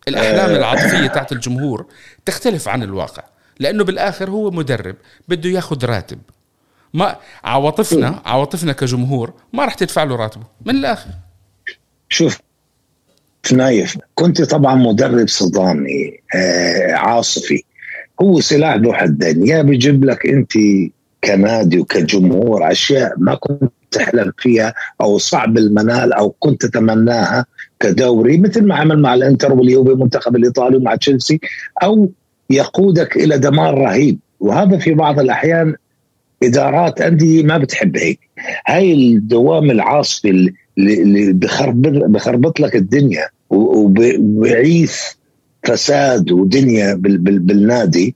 الأحلام آه. العاطفية تاعت الجمهور تختلف عن الواقع لأنه بالآخر هو مدرب بده ياخذ راتب. ما عواطفنا عواطفنا كجمهور ما راح تدفع له راتبه من الآخر. شوف نايف كنت طبعا مدرب صدامي آه عاصفي. هو سلاح ذو حدين. يا بيجيب لك أنت كنادي وكجمهور أشياء ما كنت تحلم فيها أو صعب المنال أو كنت تتمناها كدوري مثل ما عمل مع الإنتر واليوفي المنتخب الإيطالي ومع تشيلسي أو يقودك إلى دمار رهيب. وهذا في بعض الأحيان إدارات أندية ما بتحب هيك. هاي الدوام العاصفي اللي بخربط بخربط لك الدنيا وبعيث فساد ودنيا بالنادي.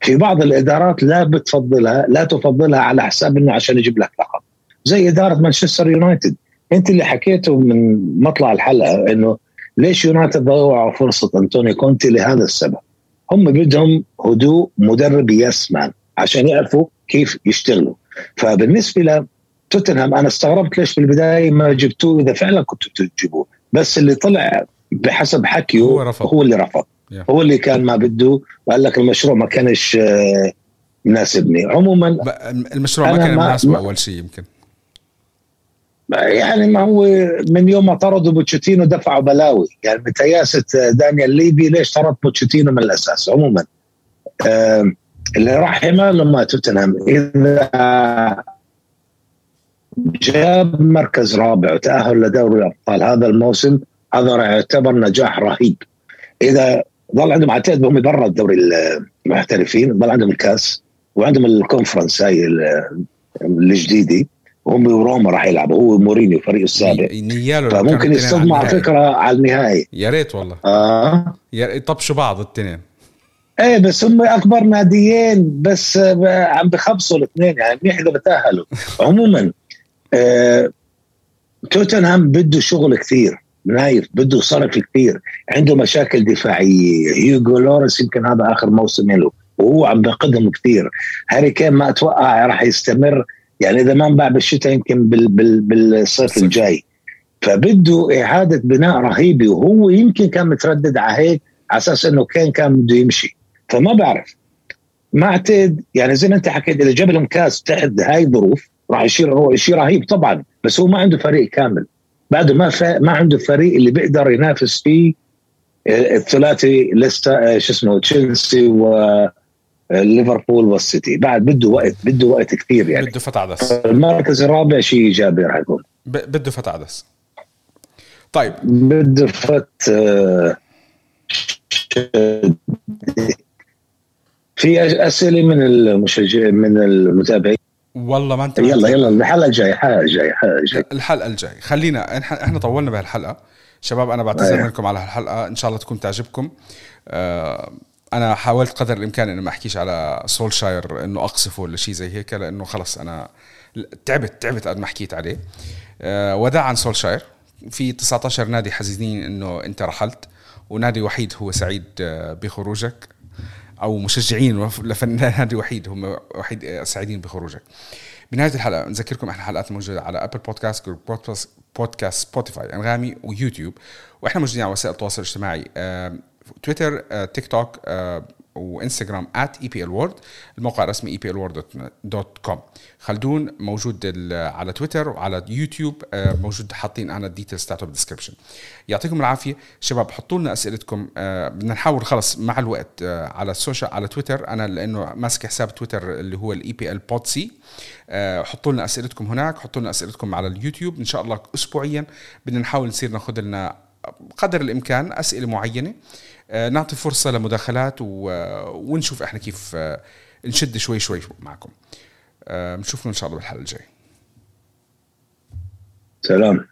في بعض الإدارات لا بتفضلها لا تفضلها على حساب إنه عشان يجيب لك لقب. زي إدارة مانشستر يونايتد. أنت اللي حكيته من مطلع الحلقة إنه ليش يونايتد ضيعوا فرصة انتوني كونتي لهذا السبب؟ هم بدهم هدوء مدرب يسمان عشان يعرفوا كيف يشتغلوا. فبالنسبة لتوتنهام أنا استغربت ليش في البدايه ما جبتوه إذا فعلا كنتوا تجيبوه. بس اللي طلع بحسب حكيه هو, رفض. هو اللي رفض. Yeah. هو اللي كان ما بده وقال لك المشروع ما كانش آه، مناسبني. عموما المشروع ما كان مناسب أول شيء يمكن. يعني ما هو من يوم ما طردوا بوتشيتينو دفعوا بلاوي. يعني بتياسة دانيال ليفي ليش طرد بوتشيتينو من الأساس؟ عموما آه اللي راح لما توتنهام. إذا جاب مركز رابع وتأهل لدوري الأبطال هذا الموسم هذا راح يعتبر نجاح رهيب. إذا ظل عندهم عتاد هم برا الدوري المحترفين ظل عندهم الكاس وعندهم الكونفرنس هاي الجديدي وهم وروما راح يلعبوا هو مورينيو فريق السابق فممكن يصطدموا على فكرة على النهائي. يا ريت والله. آه. يطبشوا بعض التنين إيه بس هم أكبر ناديين بس عم بخبصوا الاثنين يعني منيح إذا بتأهلوا. عموما آه توتنهام بده شغل كثير نايف بده صرف كثير عنده مشاكل دفاعية. هيوغو لوريس يمكن هذا آخر موسم له وهو عم بقدم كثير. هاري كين ما أتوقع راح يستمر يعني إذا ما انباع بالشتاء يمكن بال بال بالصيف الجاي. فبده إعادة بناء رهيبة وهو يمكن كان متردد على هيك على أساس إنه كان كان بده يمشي. فما بعرف. ما اعتقد يعني زي ما انت حكيت إذا جاب لهم كاس تحت هاي الظروف راح يصير شيء رهيب طبعا بس هو ما عنده فريق كامل. بعده ما ما عنده فريق اللي بيقدر ينافس فيه آه، الثلاثي لسه شو اسمه تشيلسي و ليفربول والسيتي. بعد بده وقت بده وقت كثير يعني. بده فتح عدس. المركز الرابع شيء إيجابي راح يكون. بده فتح عدس. طيب. بده فت آه، في أسئلة من المشجعين من المتابعين. والله ما أنت يلا يلا الحلقة الجاية الحلقة الجاية الحلقة الجاية. الحلقة الجاية. خلينا إحنا طولنا بهالحلقة. شباب أنا بعتذر أيه. منكم على هالحلقة. إن شاء الله تكون تعجبكم. آه أنا حاولت قدر الإمكان إني ما أحكيش على سولشاير إنه أقصفه ولا شيء زي هيك لأنه خلص أنا تعبت تعبت قد ما حكيت عليه. أه وداعا سولشاير. في 19 نادي حزينين إنه انت رحلت ونادي وحيد هو سعيد آه، بخروجك. أو مشجعين لنادي وحيد هم وحيد آه، سعيدين بخروجك. بنهايه الحلقة نذكركم إحنا حلقات موجودة على ابل بودكاست بودكاست سبوتيفاي أنغامي ويوتيوب. وإحنا موجودين على وسائل التواصل الاجتماعي تويتر تيك توك وإنستغرام ال word الموقع الرسمي com خلدون موجود على تويتر وعلى يوتيوب آه، موجود حاطين أنا ال details تاعته بال description يعطيكم العافية. شباب حطوا لنا أسئلتكم. آه، بدنا نحاول خلص مع الوقت آه، على ال social على تويتر. أنا لأنه ماسك حساب تويتر اللي هو ال EPL Pod C حطوا لنا أسئلتكم هناك حطوا لنا أسئلتكم على اليوتيوب. إن شاء الله اسبوعيا بدنا نحاول نصير ناخذ لنا قدر الإمكان أسئلة معينة. نعطي فرصة لمداخلات ونشوف إحنا كيف آه، نشد شوي شوي معكم. آه، بنشوفكم إن شاء الله بالحلقة الجاية. سلام.